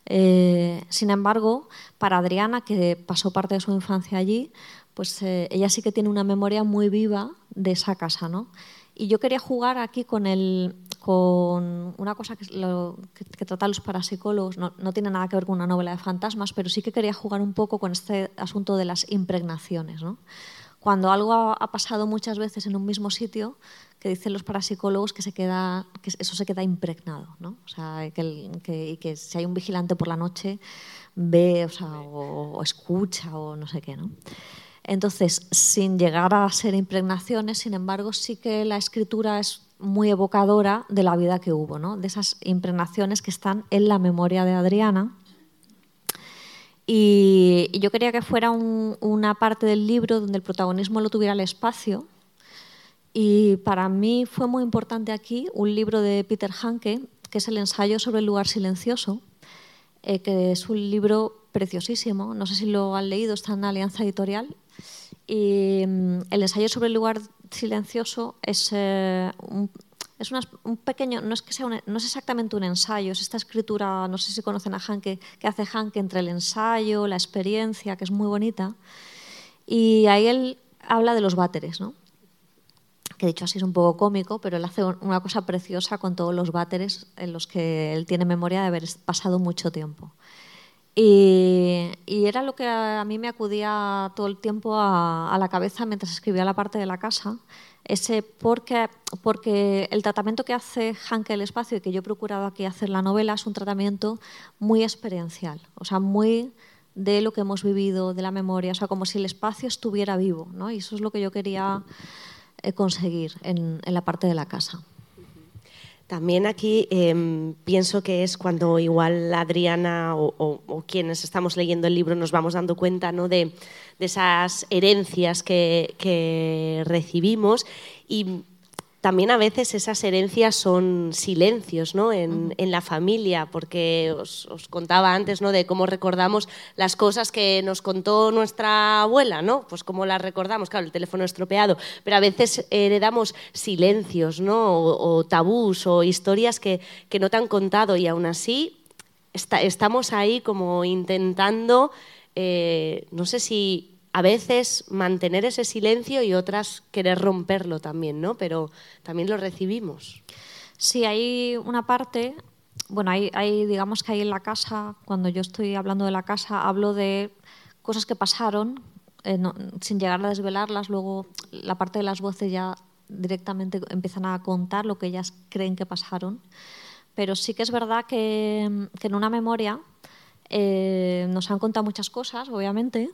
Speaker 3: Eh, sin embargo, para Adriana, que pasó parte de su infancia allí, pues eh, ella sí que tiene una memoria muy viva de esa casa, ¿no? Y yo quería jugar aquí con, el, con una cosa que, lo, que, tratan los parapsicólogos, no, no, tiene nada que ver con una novela de fantasmas, pero sí que quería jugar un poco con este asunto de las impregnaciones. ¿no? Cuando algo ha, pasado muchas veces en un mismo sitio, que dicen los parapsicólogos que, se queda, que eso se queda impregnado. ¿no? O sea, que, que, que si hay un vigilante por la noche, ve o, sea, o, o escucha o no sé qué. ¿no? Entonces, sin llegar a ser impregnaciones, sin embargo, sí que la escritura es muy evocadora de la vida que hubo, ¿no? de esas impregnaciones que están en la memoria de Adriana. Y, yo quería que fuera una parte del libro donde el protagonismo lo tuviera el espacio. Y para mí fue muy importante aquí un libro de Peter Hanke, que es el ensayo sobre el lugar silencioso, eh, que es un libro preciosísimo. No sé si lo han leído, está en Alianza Editorial y mm, el ensayo sobre el lugar silencioso es, eh, un, es un, pequeño, no es que sea no es exactamente un ensayo, es esta escritura, no sé si conocen a Hanke, que hace Hanke entre el ensayo, la experiencia, que es muy bonita. Y ahí él habla de los váteres, ¿no? que dicho así es un poco cómico, pero él hace una cosa preciosa con todos los váteres en los que él tiene memoria de haber pasado mucho tiempo. Y, era lo que a, mí me acudía todo el tiempo a, la cabeza mientras escribía la parte de la casa, ese porque, porque el tratamiento que hace Hanke el espacio y que yo he procurado aquí hacer la novela es un tratamiento muy experiencial, o sea, muy de lo que hemos vivido, de la memoria, o sea, como si el espacio estuviera vivo, ¿no? Y eso es lo que yo quería eh, conseguir en la parte de la casa.
Speaker 2: También aquí em, pienso que es cuando igual Adriana o, quienes estamos leyendo el libro nos vamos dando cuenta ¿no? de, esas herencias que, que recibimos y también a veces esas herencias son silencios ¿no? en, en la familia, porque os, os, contaba antes ¿no? de cómo recordamos las cosas que nos contó nuestra abuela, ¿no? pues cómo las recordamos, claro, el teléfono estropeado, pero a veces heredamos silencios ¿no? o, tabús o historias que, que, no te han contado y aún así está, estamos ahí como intentando, eh, no sé si a veces mantener ese silencio y otras querer romperlo también, ¿no? Pero también lo recibimos.
Speaker 3: Sí, hay una parte, bueno, hay, digamos que ahí en la casa, cuando yo estoy hablando de la casa, hablo de cosas que pasaron, eh, sin llegar a desvelarlas, luego la parte de las voces ya directamente empiezan a contar lo que ellas creen que pasaron. Pero sí que es verdad que, que en una memoria eh, nos han contado muchas cosas, obviamente,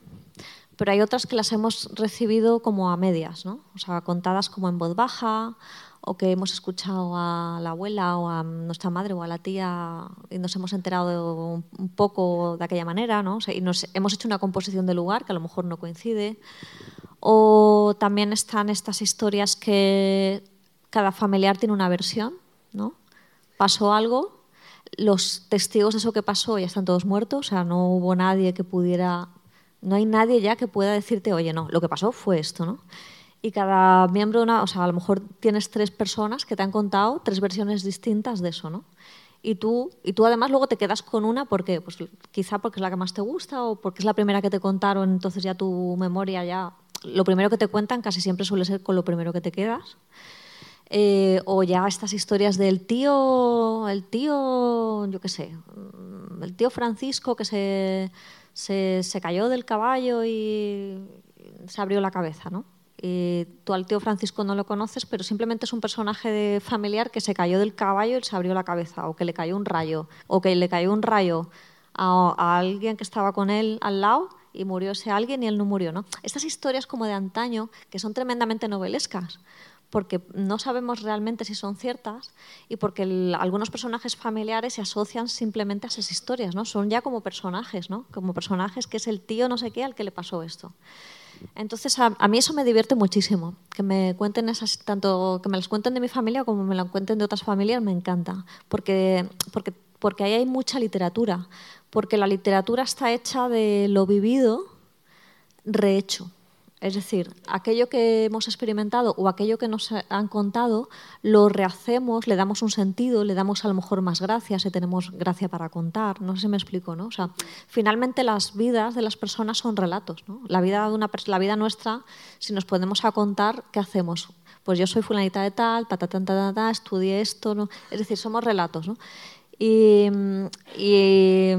Speaker 3: pero hay otras que las hemos recibido como a medias, ¿no? o sea, contadas como en voz baja o que hemos escuchado a la abuela o a nuestra madre o a la tía y nos hemos enterado un poco de aquella manera, ¿no? y nos hemos hecho una composición del lugar que a lo mejor no coincide. O también están estas historias que cada familiar tiene una versión, ¿no? Pasó algo, los testigos de eso que pasó ya están todos muertos, o sea, no hubo nadie que pudiera no hay nadie ya que pueda decirte, oye, no, lo que pasó fue esto, ¿no? Y cada miembro, una, o sea, a lo mejor tienes tres personas que te han contado tres versiones distintas de eso, ¿no? Y tú, y tú además luego te quedas con una porque, pues quizá porque es la que más te gusta o porque es la primera que te contaron, entonces ya tu memoria ya, lo primero que te cuentan casi siempre suele ser con lo primero que te quedas. Eh, o ya estas historias del tío, el tío, yo qué sé, el tío Francisco que se se, cayó del caballo y se abrió la cabeza, ¿no? Tú al tío Francisco no lo conoces, pero simplemente es un personaje familiar que se cayó del caballo y se abrió la cabeza, o que le cayó un rayo, o que le cayó un rayo a, alguien que estaba con él al lado y murió ese alguien y él no murió, ¿no? Estas historias como de antaño, que son tremendamente novelescas, porque no sabemos realmente si son ciertas y porque algunos personajes familiares se asocian simplemente a esas historias, ¿no? Son ya como personajes, ¿no? Como personajes que es el tío no sé qué al que le pasó esto. Entonces a, mí eso me divierte muchísimo, que me cuenten esas, tanto que me las cuenten de mi familia como me las cuenten de otras familias, me encanta, porque, porque, porque ahí hay mucha literatura, porque la literatura está hecha de lo vivido rehecho. Es decir, aquello que hemos experimentado o aquello que nos han contado, lo rehacemos, le damos un sentido, le damos a lo mejor más gracia, si tenemos gracia para contar. No sé si me explico, ¿no? O sea, finalmente las vidas de las personas son relatos, ¿no? La vida, de una, la vida nuestra, si nos podemos a contar, ¿qué hacemos? Pues yo soy fulanita de tal, ta, ta, ta, ta, ta, estudié esto, ¿no? Es decir, somos relatos, ¿no? y, y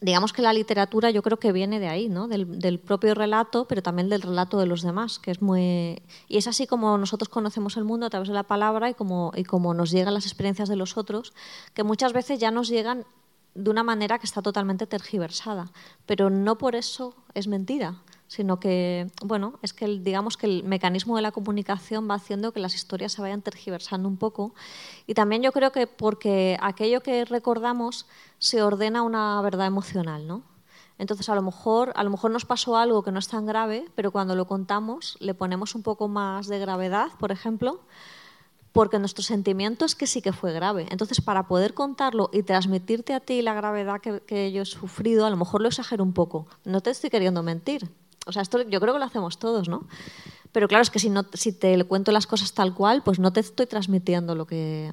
Speaker 3: digamos que la literatura yo creo que viene de ahí, ¿no? del, propio relato, pero también del relato de los demás, que es muy... Y es así como nosotros conocemos el mundo a través de la palabra y como, y como nos llegan las experiencias de los otros, que muchas veces ya nos llegan de una manera que está totalmente tergiversada, pero no por eso es mentira sino que, bueno, es que digamos que el mecanismo de la comunicación va haciendo que las historias se vayan tergiversando un poco. Y también yo creo que porque aquello que recordamos se ordena una verdad emocional, ¿no? Entonces, a lo, mejor, a lo mejor nos pasó algo que no es tan grave, pero cuando lo contamos le ponemos un poco más de gravedad, por ejemplo, porque nuestro sentimiento es que sí que fue grave. Entonces, para poder contarlo y transmitirte a ti la gravedad que, que yo he sufrido, a lo mejor lo exagero un poco. No te estoy queriendo mentir, o sea, esto yo creo que lo hacemos todos, ¿no? Pero claro, es que si, no, si te cuento las cosas tal cual, pues no te estoy transmitiendo lo que...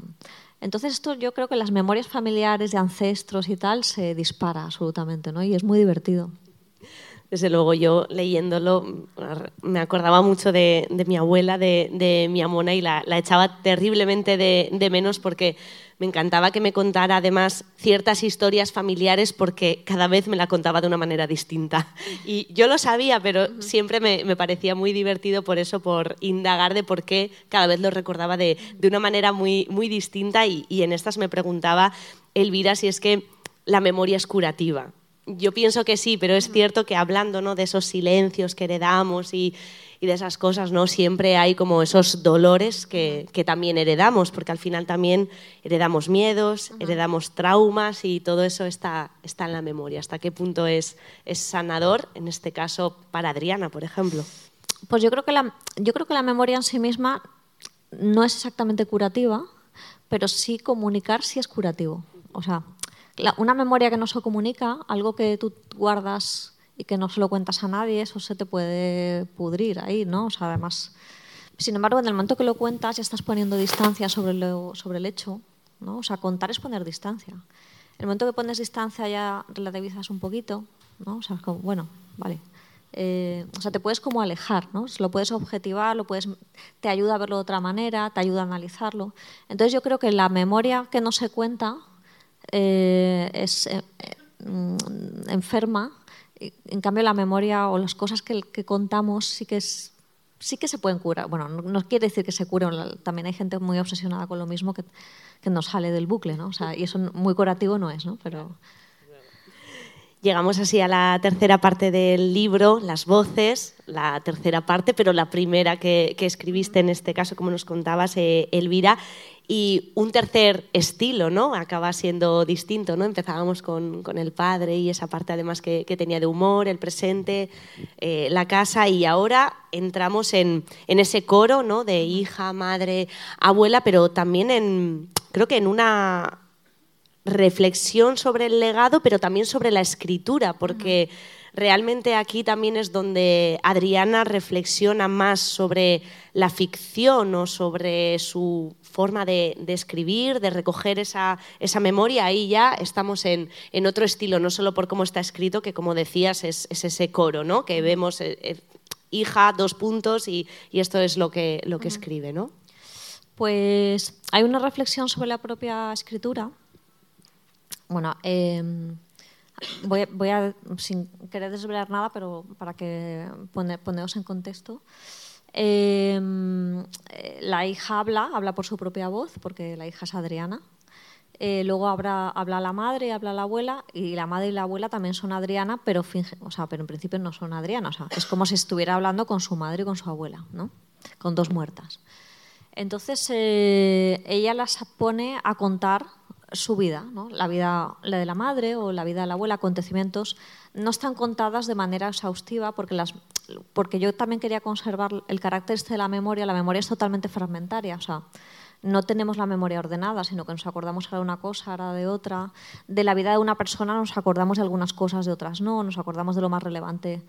Speaker 3: Entonces esto yo creo que las memorias familiares de ancestros y tal se dispara absolutamente, ¿no? Y es muy divertido.
Speaker 2: Desde luego, yo leyéndolo me acordaba mucho de, mi abuela, de, mi amona, y la, echaba terriblemente de, de menos porque me encantaba que me contara además ciertas historias familiares porque cada vez me la contaba de una manera distinta. Y yo lo sabía, pero siempre me, parecía muy divertido por eso, por indagar de por qué cada vez lo recordaba de, una manera muy, muy distinta. Y, y en estas me preguntaba Elvira si es que la memoria es curativa. Yo pienso que sí, pero es cierto que hablando ¿no? de esos silencios que heredamos y, y de esas cosas, ¿no? Siempre hay como esos dolores que, que también heredamos, porque al final también heredamos miedos, heredamos traumas y todo eso está, está en la memoria. ¿Hasta qué punto es, es sanador, en este caso, para Adriana, por ejemplo?
Speaker 3: Pues yo creo que la, yo creo que la memoria en sí misma no es exactamente curativa, pero sí comunicar sí es curativo. O sea, una memoria que no se comunica, algo que tú guardas y que no se lo cuentas a nadie, eso se te puede pudrir ahí, ¿no? O sea, además, sin embargo, en el momento que lo cuentas ya estás poniendo distancia sobre, lo, sobre el hecho, ¿no? O sea, contar es poner distancia. En el momento que pones distancia ya relativizas un poquito, ¿no? O sea, como, bueno, vale. Eh, o sea, te puedes como alejar, ¿no? Lo puedes objetivar, lo puedes, te ayuda a verlo de otra manera, te ayuda a analizarlo. Entonces yo creo que la memoria que no se cuenta eh, es eh, mm, enferma en cambio, la memoria o las cosas que, contamos sí que, sí que se pueden curar. Bueno, no, quiere decir que se curen, también hay gente muy obsesionada con lo mismo que, que no sale del bucle, ¿no? O sea, y eso muy curativo no es, ¿no? Pero...
Speaker 2: Llegamos así a la tercera parte del libro, las voces, la tercera parte, pero la primera que, escribiste en este caso, como nos contabas, eh, Elvira, y un tercer estilo, ¿no? Acaba siendo distinto, ¿no? Empezábamos con, el padre y esa parte además que, que tenía de humor, el presente, eh, la casa y ahora entramos en, en, ese coro, ¿no? De hija, madre, abuela, pero también en, creo que en una reflexión sobre el legado, pero también sobre la escritura, porque realmente aquí también es donde Adriana reflexiona más sobre la ficción o sobre su forma de, escribir, de recoger esa, esa, memoria. Ahí ya estamos en, en, otro estilo, no solo por cómo está escrito, que como decías es, ese coro, ¿no? que vemos eh, eh, hija, dos puntos y, y, esto es lo que, lo que escribe. ¿no?
Speaker 3: Pues hay una reflexión sobre la propia escritura. Bueno, em, voy, a, sin querer desvelar nada, pero para que pone, poneros en contexto. Em, eh, la hija habla, habla por su propia voz, porque la hija es Adriana. Eh, luego habla, habla la madre, habla la abuela, y la madre y la abuela también son Adriana, pero, finge, o sea, pero en principio no son Adriana. O sea, es como si estuviera hablando con su madre y con su abuela. ¿no? con dos muertas. Entonces eh, ella las pone a contar su vida, la vida de la madre o la vida de la abuela, acontecimientos, no están contadas de manera exhaustiva porque, las, porque yo también quería conservar el carácter este de la memoria. La memoria es totalmente fragmentaria, o sea, no tenemos la memoria ordenada, sino que nos acordamos ahora de una cosa, ahora de otra. De la vida de una persona nos acordamos de algunas cosas, de otras no, nos acordamos de lo más relevante.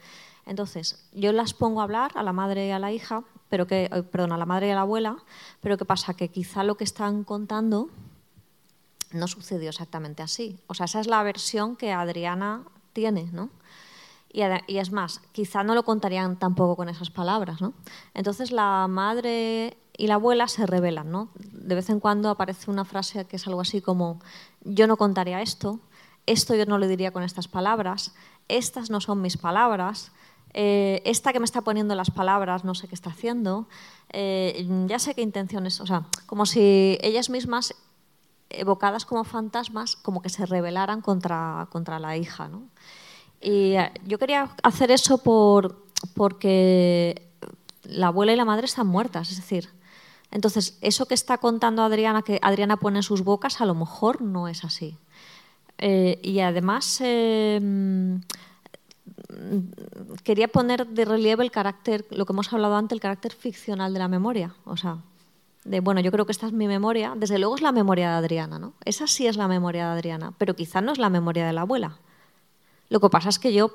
Speaker 3: Entonces, yo las pongo a hablar a la madre y a la hija, pero que, eh, perdón, a la madre y a la abuela, pero ¿qué pasa? Que quizá lo que están contando no sucedió exactamente así. O sea, esa es la versión que Adriana tiene, ¿no? Y, es más, quizá no lo contarían tampoco con esas palabras, ¿no? Entonces la madre y la abuela se revelan, ¿no? De vez en cuando aparece una frase que es algo así como yo no contaría esto, esto yo no lo diría con estas palabras, estas no son mis palabras, eh, esta que me está poniendo las palabras no sé qué está haciendo, eh, ya sé qué intenciones, o sea, como si ellas mismas evocadas como fantasmas, como que se rebelaran contra, contra la hija. ¿no? Y eh, yo quería hacer eso por, porque la abuela y la madre están muertas, es decir, entonces eso que está contando Adriana, que Adriana pone en sus bocas, a lo mejor no es así. Eh, y además eh, quería poner de relieve el carácter, lo que hemos hablado antes, el carácter ficcional de la memoria. O sea, de, bueno, yo creo que esta es mi memoria, desde luego es la memoria de Adriana, ¿no? Esa sí es la memoria de Adriana, pero quizá no es la memoria de la abuela. Lo que pasa es que yo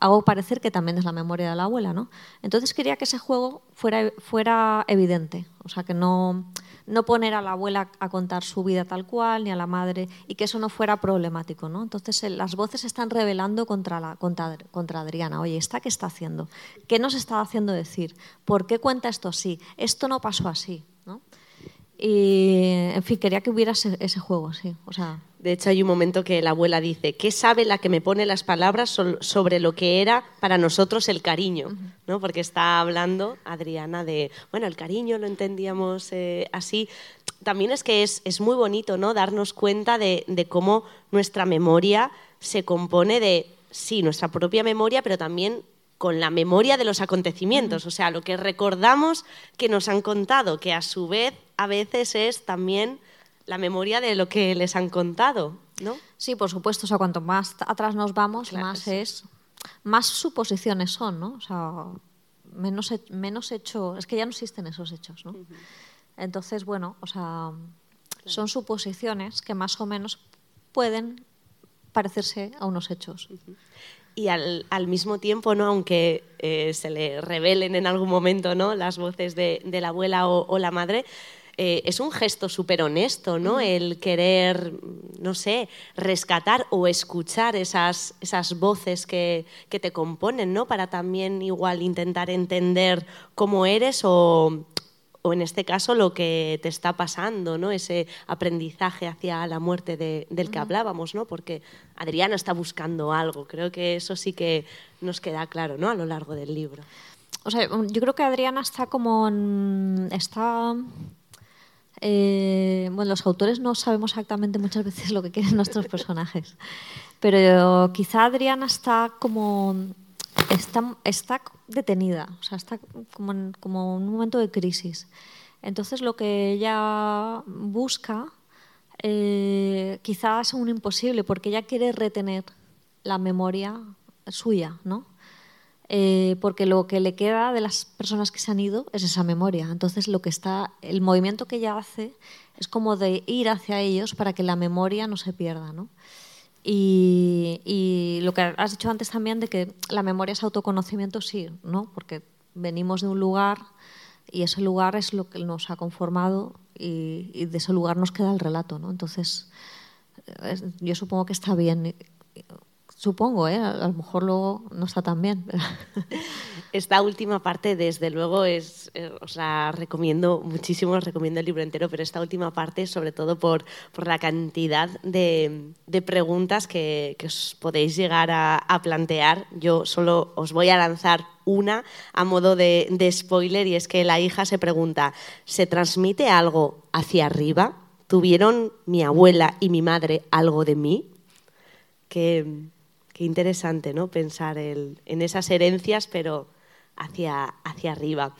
Speaker 3: hago parecer que también es la memoria de la abuela, ¿no? Entonces quería que ese juego fuera, evidente, o sea, que no, no poner a la abuela a contar su vida tal cual, ni a la madre, y que eso no fuera problemático, ¿no? Entonces eh, las voces están revelando contra, contra, contra Adriana. Oye, ¿esta qué está haciendo? ¿Qué nos está haciendo decir? ¿Por qué cuenta esto así? Esto no pasó así. Y, en fin, quería que hubiera ese, juego, sí. O sea,
Speaker 2: de hecho, hay un momento que la abuela dice, ¿qué sabe la que me pone las palabras sobre lo que era para nosotros el cariño? ¿no? Porque está hablando Adriana de, bueno, el cariño lo entendíamos eh, así. También es que es, es, muy bonito ¿no? darnos cuenta de, de cómo nuestra memoria se compone de, sí, nuestra propia memoria, pero también con la memoria de los acontecimientos, o sea, lo que recordamos que nos han contado, que a su vez a veces es también la memoria de lo que les han contado, ¿no?
Speaker 3: Sí, por supuesto, o sea, cuanto más atrás nos vamos, más es más suposiciones son, ¿no? O sea, menos menos hecho, es que ya no existen esos hechos, ¿no? Entonces, bueno, o sea, son suposiciones que más o menos pueden parecerse a unos hechos
Speaker 2: y al, al, mismo tiempo, ¿no? aunque eh, se le revelen en algún momento ¿no? las voces de, de la abuela o, o la madre, eh, es un gesto súper honesto, ¿no? El querer, no sé, rescatar o escuchar esas, esas voces que, que, te componen, ¿no? Para también igual intentar entender cómo eres o, o en este caso lo que te está pasando, ¿no? ese aprendizaje hacia la muerte del que hablábamos, ¿no? porque Adriana está buscando algo. Creo que eso sí que nos queda claro ¿no? a lo largo del libro.
Speaker 3: O sea, yo creo que Adriana está como está eh, bueno, los autores no sabemos exactamente muchas veces lo que quieren nuestros personajes, pero quizá Adriana está como está, está detenida, o sea, está como en, como un momento de crisis. Entonces lo que ella busca eh, quizás es un imposible porque ella quiere retener la memoria suya, ¿no? Eh, porque lo que le queda de las personas que se han ido es esa memoria. Entonces lo que está, el movimiento que ella hace es como de ir hacia ellos para que la memoria no se pierda, ¿no? Y, lo que has dicho antes también de que la memoria es autoconocimiento, sí, ¿no? Porque venimos de un lugar y ese lugar es lo que nos ha conformado y, de ese lugar nos queda el relato, ¿no? Entonces, yo supongo que está bien Supongo, ¿eh? a lo mejor luego no está tan bien.
Speaker 2: Esta última parte, desde luego, es, eh, os recomiendo muchísimo, os recomiendo el libro entero, pero esta última parte, sobre todo por, por la cantidad de, de preguntas que, que, os podéis llegar a, a, plantear. Yo solo os voy a lanzar una a modo de, de spoiler y es que la hija se pregunta, ¿se transmite algo hacia arriba? ¿Tuvieron mi abuela y mi madre algo de mí? Que Qué interesante, ¿no? Pensar en esas herencias, pero hacia, hacia arriba.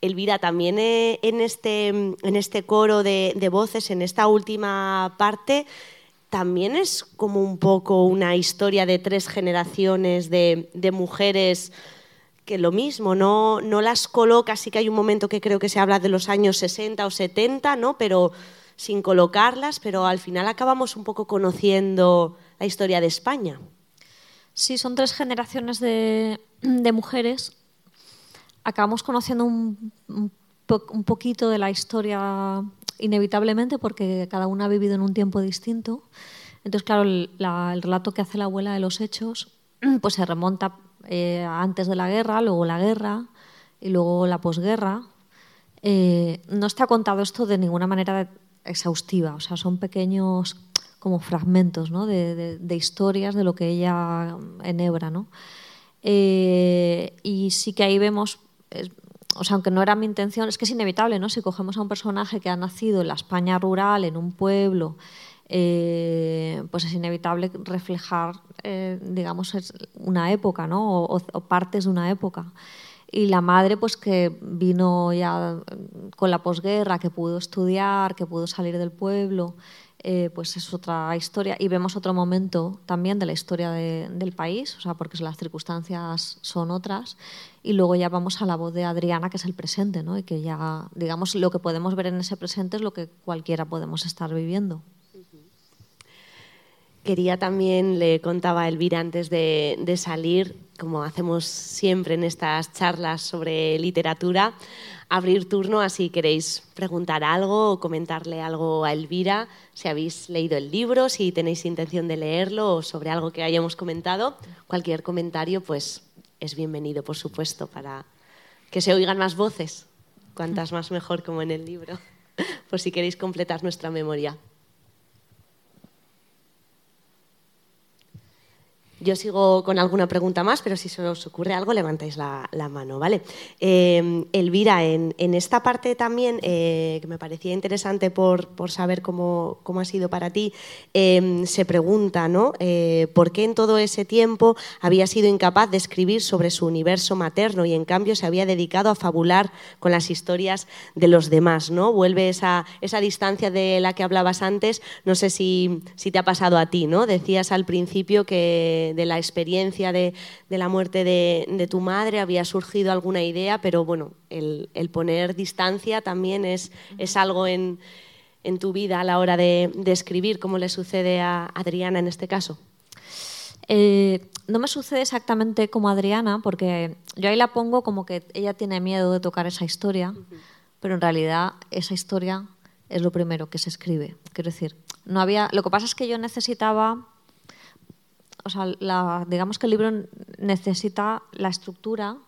Speaker 2: Elvira, también eh, en, este, en este coro de, voces, en esta última parte, también es como un poco una historia de tres generaciones de, mujeres que lo mismo, no, no las coloca, sí que hay un momento que creo que se habla de los años 60 o 70, ¿no? pero sin colocarlas, pero al final acabamos un poco conociendo la historia de España.
Speaker 3: Sí, son tres generaciones de, mujeres. Acabamos conociendo un, poquito de la historia inevitablemente porque cada una ha vivido en un tiempo distinto. Entonces, claro, el, relato que hace la abuela de los hechos pues se remonta eh, antes de la guerra, luego la guerra y luego la posguerra. Eh, no está contado esto de ninguna manera exhaustiva, o sea, son pequeños como fragmentos ¿no? de, historias de lo que ella enhebra. ¿no? Eh, y sí que ahí vemos, o sea, aunque no era mi intención, es que es inevitable, ¿no? si cogemos a un personaje que ha nacido en la España rural, en un pueblo, eh, pues es inevitable reflejar, eh, digamos, una época ¿no? o, o partes de una época y la madre pues que vino ya con la posguerra, que pudo estudiar, que pudo salir del pueblo, eh, pues es otra historia. Y vemos otro momento también de la historia del país, o sea, porque las circunstancias son otras. Y luego ya vamos a la voz de Adriana, que es el presente, ¿no? Y que ya, digamos, lo que podemos ver en ese presente es lo que cualquiera podemos estar viviendo.
Speaker 2: Quería también, le contaba a Elvira antes de, de salir, como hacemos siempre en estas charlas sobre literatura, abrir turno a si queréis preguntar algo o comentarle algo a Elvira, si habéis leído el libro, si tenéis intención de leerlo o sobre algo que hayamos comentado. Cualquier comentario pues es bienvenido, por supuesto, para que se oigan más voces, cuantas más mejor como en el libro, por si queréis completar nuestra memoria. Yo sigo con alguna pregunta más, pero si se os ocurre algo, levantáis la, mano, ¿vale? Eh, Elvira, en, esta parte también, eh, que me parecía interesante por, saber cómo, ha sido para ti, eh, se pregunta, ¿no? ¿Por qué en todo ese tiempo había sido incapaz de escribir sobre su universo materno y en cambio se había dedicado a fabular con las historias de los demás, ¿no? Vuelve esa, esa distancia de la que hablabas antes, no sé si, si te ha pasado a ti, ¿no? Decías al principio que de la experiencia de, la muerte de, tu madre había surgido alguna idea, pero bueno, el, poner distancia también es, es algo en, tu vida a la hora de, escribir, como le sucede a Adriana en este caso.
Speaker 3: Eh, no me sucede exactamente como Adriana, porque yo ahí la pongo como que ella tiene miedo de tocar esa historia, pero en realidad esa historia es lo primero que se escribe. Quiero decir, no había. Lo que pasa es que yo necesitaba o sea, digamos que el libro necesita la estructura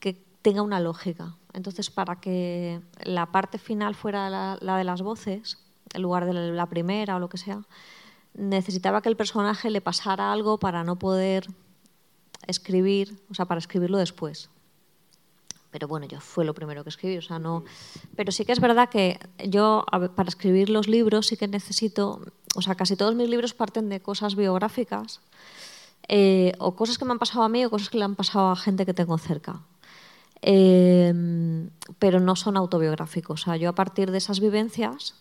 Speaker 3: que tenga una lógica. Entonces, para que la parte final fuera la, de las voces, en lugar de la primera o lo que sea, necesitaba que el personaje le pasara algo para no poder escribir, o sea, para escribirlo después. Pero bueno, yo fue lo primero que escribí, o sea, no. Pero sí que es verdad que yo, para escribir los libros, sí que necesito o sea, casi todos mis libros parten de cosas biográficas eh, o cosas que me han pasado a mí o cosas que le han pasado a gente que tengo cerca. Em, pero no son autobiográficos. Yo a partir de esas vivencias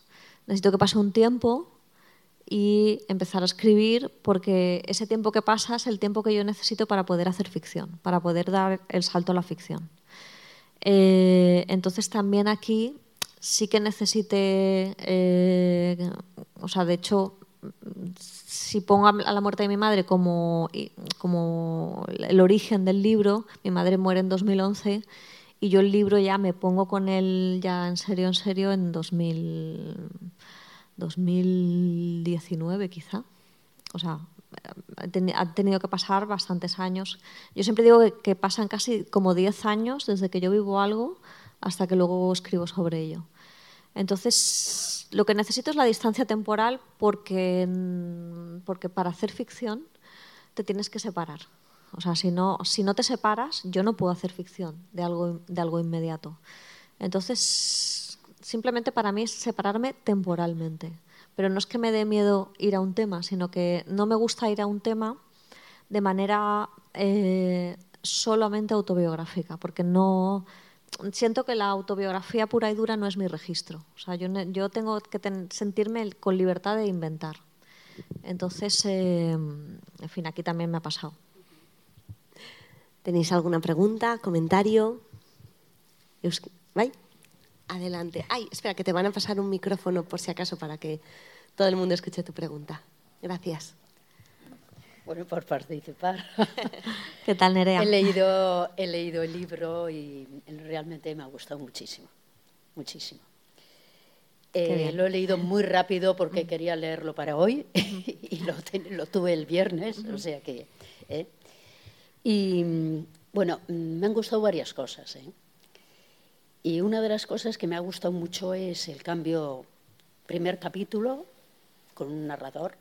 Speaker 3: necesito que pase un tiempo y empezar a escribir porque ese tiempo que pasa es el tiempo que yo necesito para poder hacer ficción, para poder dar el salto a la ficción. Eh, entonces también aquí sí que necesite, eh, o sea, de hecho, si pongo a la muerte de mi madre como, como el origen del libro, mi madre muere en 2011 y yo el libro ya me pongo con él ya en serio, en serio, en 2000, 2019 quizá. O sea, ha tenido que pasar bastantes años. Yo siempre digo que pasan casi como 10 años desde que yo vivo algo hasta que luego escribo sobre ello. Entonces, lo que necesito es la distancia temporal porque, porque para hacer ficción te tienes que separar. O sea, si no, si no te separas, yo no puedo hacer ficción de algo, de algo inmediato. Entonces, simplemente para mí es separarme temporalmente. Pero no es que me dé miedo ir a un tema, sino que no me gusta ir a un tema de manera eh, solamente autobiográfica, porque no siento que la autobiografía pura y dura no es mi registro. O sea, yo, yo tengo que sentirme con libertad de inventar. Entonces, eh, en fin, aquí también me ha pasado.
Speaker 2: ¿Tenéis alguna pregunta, comentario? Adelante. Ay, espera, que te van a pasar un micrófono por si acaso para que todo el mundo escuche tu pregunta. Gracias.
Speaker 4: Bueno, por participar.
Speaker 3: ¿Qué tal, Nerea?
Speaker 4: He leído, he leído el libro y realmente me ha gustado muchísimo, muchísimo. Eh, lo he leído muy rápido porque quería leerlo para hoy y lo, tuve el viernes, o sea que... Eh. Y bueno, me han gustado varias cosas. ¿eh? Y una de las cosas que me ha gustado mucho es el cambio, primer capítulo con un narrador,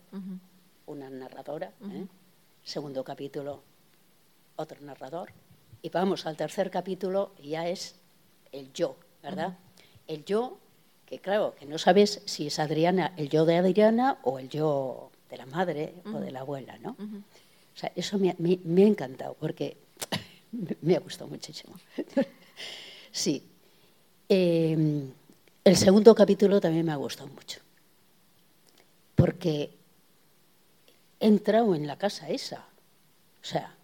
Speaker 4: una narradora, segundo capítulo, otro narrador. Y vamos al tercer capítulo y ya es el yo, ¿verdad? El yo, que claro, que no sabes si es Adriana, el yo de Adriana o el yo de la madre o de la abuela, ¿no? O sea, eso me, ha encantado porque me ha gustado muchísimo. sí. Em, el segundo capítulo también me ha gustado mucho porque he entrado en la casa esa. O sea,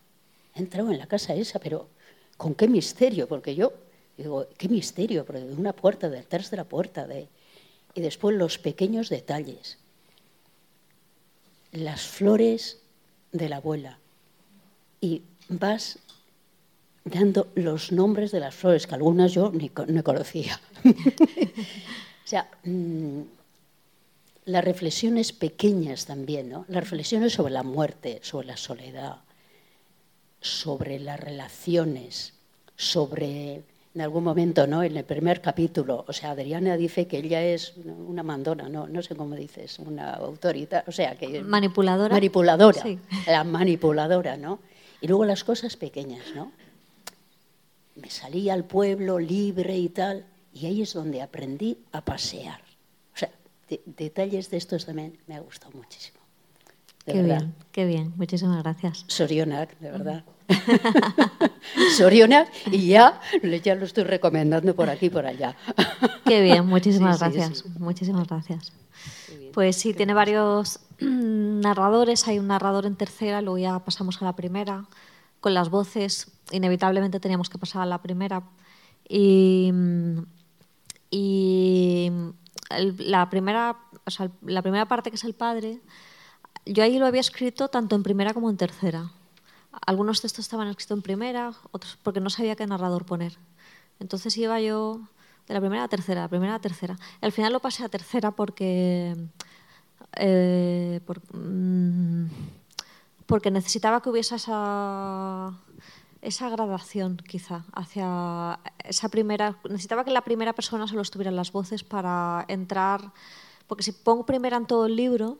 Speaker 4: he entrado en la casa esa, pero ¿con qué misterio? Porque yo digo, ¿qué misterio? Porque de una puerta, detrás de la puerta, de... y después los pequeños detalles. Las flores de la abuela. Y vas dando los nombres de las flores, que algunas yo ni, no conocía. o sea, mm, las reflexiones pequeñas también, ¿no? Las reflexiones sobre la muerte, sobre la soledad, sobre las relaciones, sobre en algún momento, ¿no? En el primer capítulo, o sea, Adriana dice que ella es una mandona, no, no sé cómo dices, una autoridad, o sea, que
Speaker 3: manipuladora.
Speaker 4: Manipuladora, la manipuladora, ¿no? Y luego las cosas pequeñas, ¿no? Me salí al pueblo libre y tal, y ahí es donde aprendí a pasear detalles de estos también me ha gustado muchísimo.
Speaker 3: qué bien, qué bien. Muchísimas gracias.
Speaker 4: Sorionac, de verdad. Sorionac y ya, ya lo estoy recomendando por aquí y por allá.
Speaker 3: Qué bien, muchísimas gracias. Muchísimas gracias. Pues sí, tiene varios narradores. Hay un narrador en tercera, luego ya pasamos a la primera. Con las voces, inevitablemente teníamos que pasar a la primera. Y, y la, primera, la primera parte, que es el padre, yo ahí lo había escrito tanto en primera como en tercera. Algunos textos estaban escritos en primera, otros porque no sabía qué narrador poner. Entonces iba yo de la primera a tercera, la primera a tercera. al final lo pasé a tercera porque, eh, mm, porque necesitaba que hubiese esa esa gradación quizá hacia esa primera necesitaba que la primera persona solo estuviera las voces para entrar porque si pongo primera en todo el libro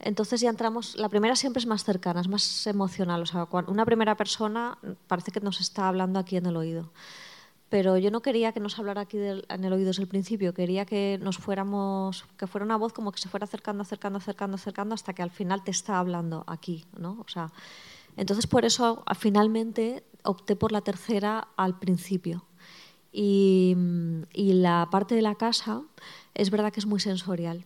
Speaker 3: entonces ya entramos la primera siempre es más cercana es más emocional o sea una primera persona parece que nos está hablando aquí en el oído. Pero yo no quería que nos hablara aquí en el oído desde el principio quería que nos fuéramos que fuera una voz como que se fuera acercando acercando acercando acercando hasta que al final te está hablando aquí no o sea entonces, por eso finalmente opté por la tercera al principio. Y, la parte de la casa es verdad que es muy sensorial.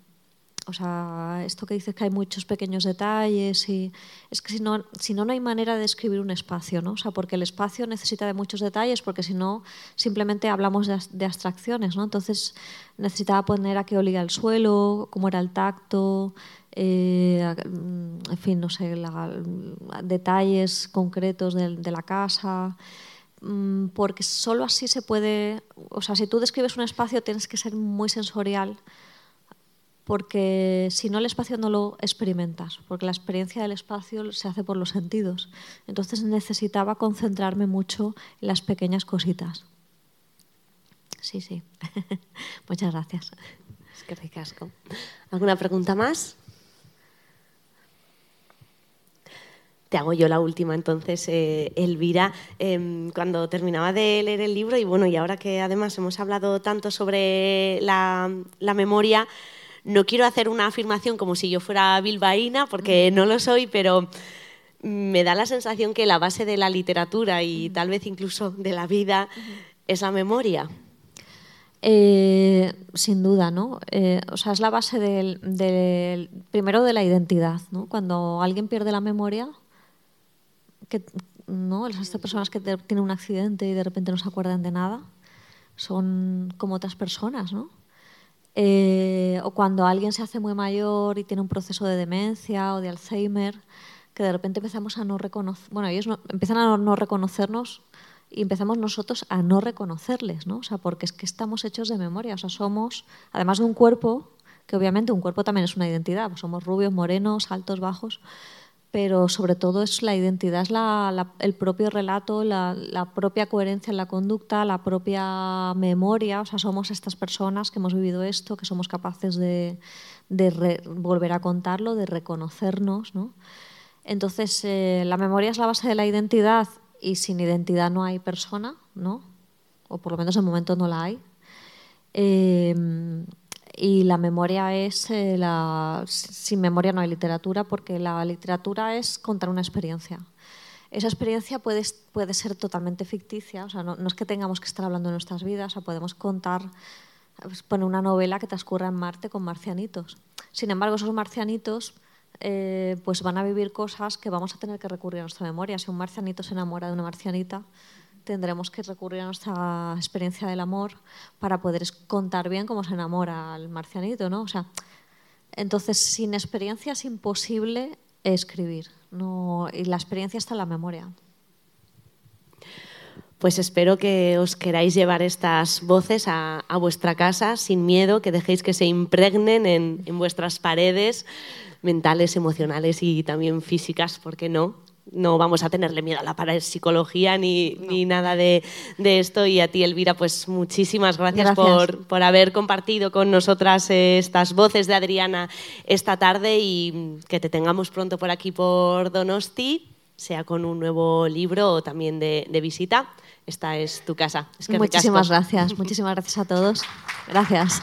Speaker 3: O sea, esto que dices que hay muchos pequeños detalles y es que si no, si no, no hay manera de describir un espacio, ¿no? O sea, porque el espacio necesita de muchos detalles, porque si no, simplemente hablamos de, de, abstracciones, ¿no? Entonces necesitaba poner a qué olía el suelo, cómo era el tacto, eh, en fin, no sé, detalles concretos de, la casa, mm, porque solo así se puede, o sea, si tú describes un espacio tienes que ser muy sensorial, porque si no el espacio no lo experimentas, porque la experiencia del espacio se hace por los sentidos. Entonces necesitaba concentrarme mucho en las pequeñas cositas. Sí, sí. Muchas gracias.
Speaker 2: Es que ricasco. ¿Alguna pregunta más? te hago yo la última entonces, eh, Elvira. Em, cuando terminaba de leer el libro, y bueno, y ahora que además hemos hablado tanto sobre la, memoria, no quiero hacer una afirmación como si yo fuera bilbaína, porque no lo soy, pero me da la sensación que la base de la literatura y tal vez incluso de la vida es la memoria.
Speaker 3: Eh, sin duda, ¿no? Eh, o sea, es la base del, primero de la identidad, ¿no? Cuando alguien pierde la memoria, que, ¿no? Estas personas que tienen un accidente y de repente no se acuerdan de nada, son como otras personas, ¿no? Eh, o cuando alguien se hace muy mayor y tiene un proceso de demencia o de Alzheimer, que de repente empezamos a no reconocer, bueno, ellos empiezan a no reconocernos y empezamos nosotros a no reconocerles, ¿no? O sea, porque es que estamos hechos de memoria, o sea, somos, además de un cuerpo, que obviamente un cuerpo también es una identidad, pues somos rubios, morenos, altos, bajos, pero sobre todo es la identidad, es el propio relato, la, propia coherencia en la conducta, la propia memoria, o sea, somos estas personas que hemos vivido esto, que somos capaces de, volver a contarlo, de reconocernos, ¿no? Entonces, eh, la memoria es la base de la identidad y sin identidad no hay persona, ¿no? O por lo menos en momento no la hay. Eh, y la memoria es eh, la sin memoria no hay literatura porque la literatura es contar una experiencia. Esa experiencia puede, puede ser totalmente ficticia, o sea, no, es que tengamos que estar hablando de nuestras vidas, o podemos contar, pues, poner una novela que transcurra en Marte con marcianitos. Sin embargo, esos marcianitos eh, pues van a vivir cosas que vamos a tener que recurrir a nuestra memoria. Si un marcianito se enamora de una marcianita, tendremos que recurrir a nuestra experiencia del amor para poder contar bien cómo se enamora al marcianito, ¿no? O sea, entonces, sin experiencia es imposible escribir. No, y la experiencia está en la memoria.
Speaker 2: Pues espero que os queráis llevar estas voces a, vuestra casa sin miedo, que dejéis que se impregnen en, en vuestras paredes mentales, emocionales y también físicas, ¿por qué no? No vamos a tenerle miedo a la parapsicología ni, ni nada de, de, esto. Y a ti, Elvira, pues muchísimas gracias, Por, por, haber compartido con nosotras eh, estas voces de Adriana esta tarde y que te tengamos pronto por aquí por Donosti, sea con un nuevo libro o también de, de visita. Esta es tu casa. Es
Speaker 3: que muchísimas gracias, muchísimas gracias a todos. Gracias.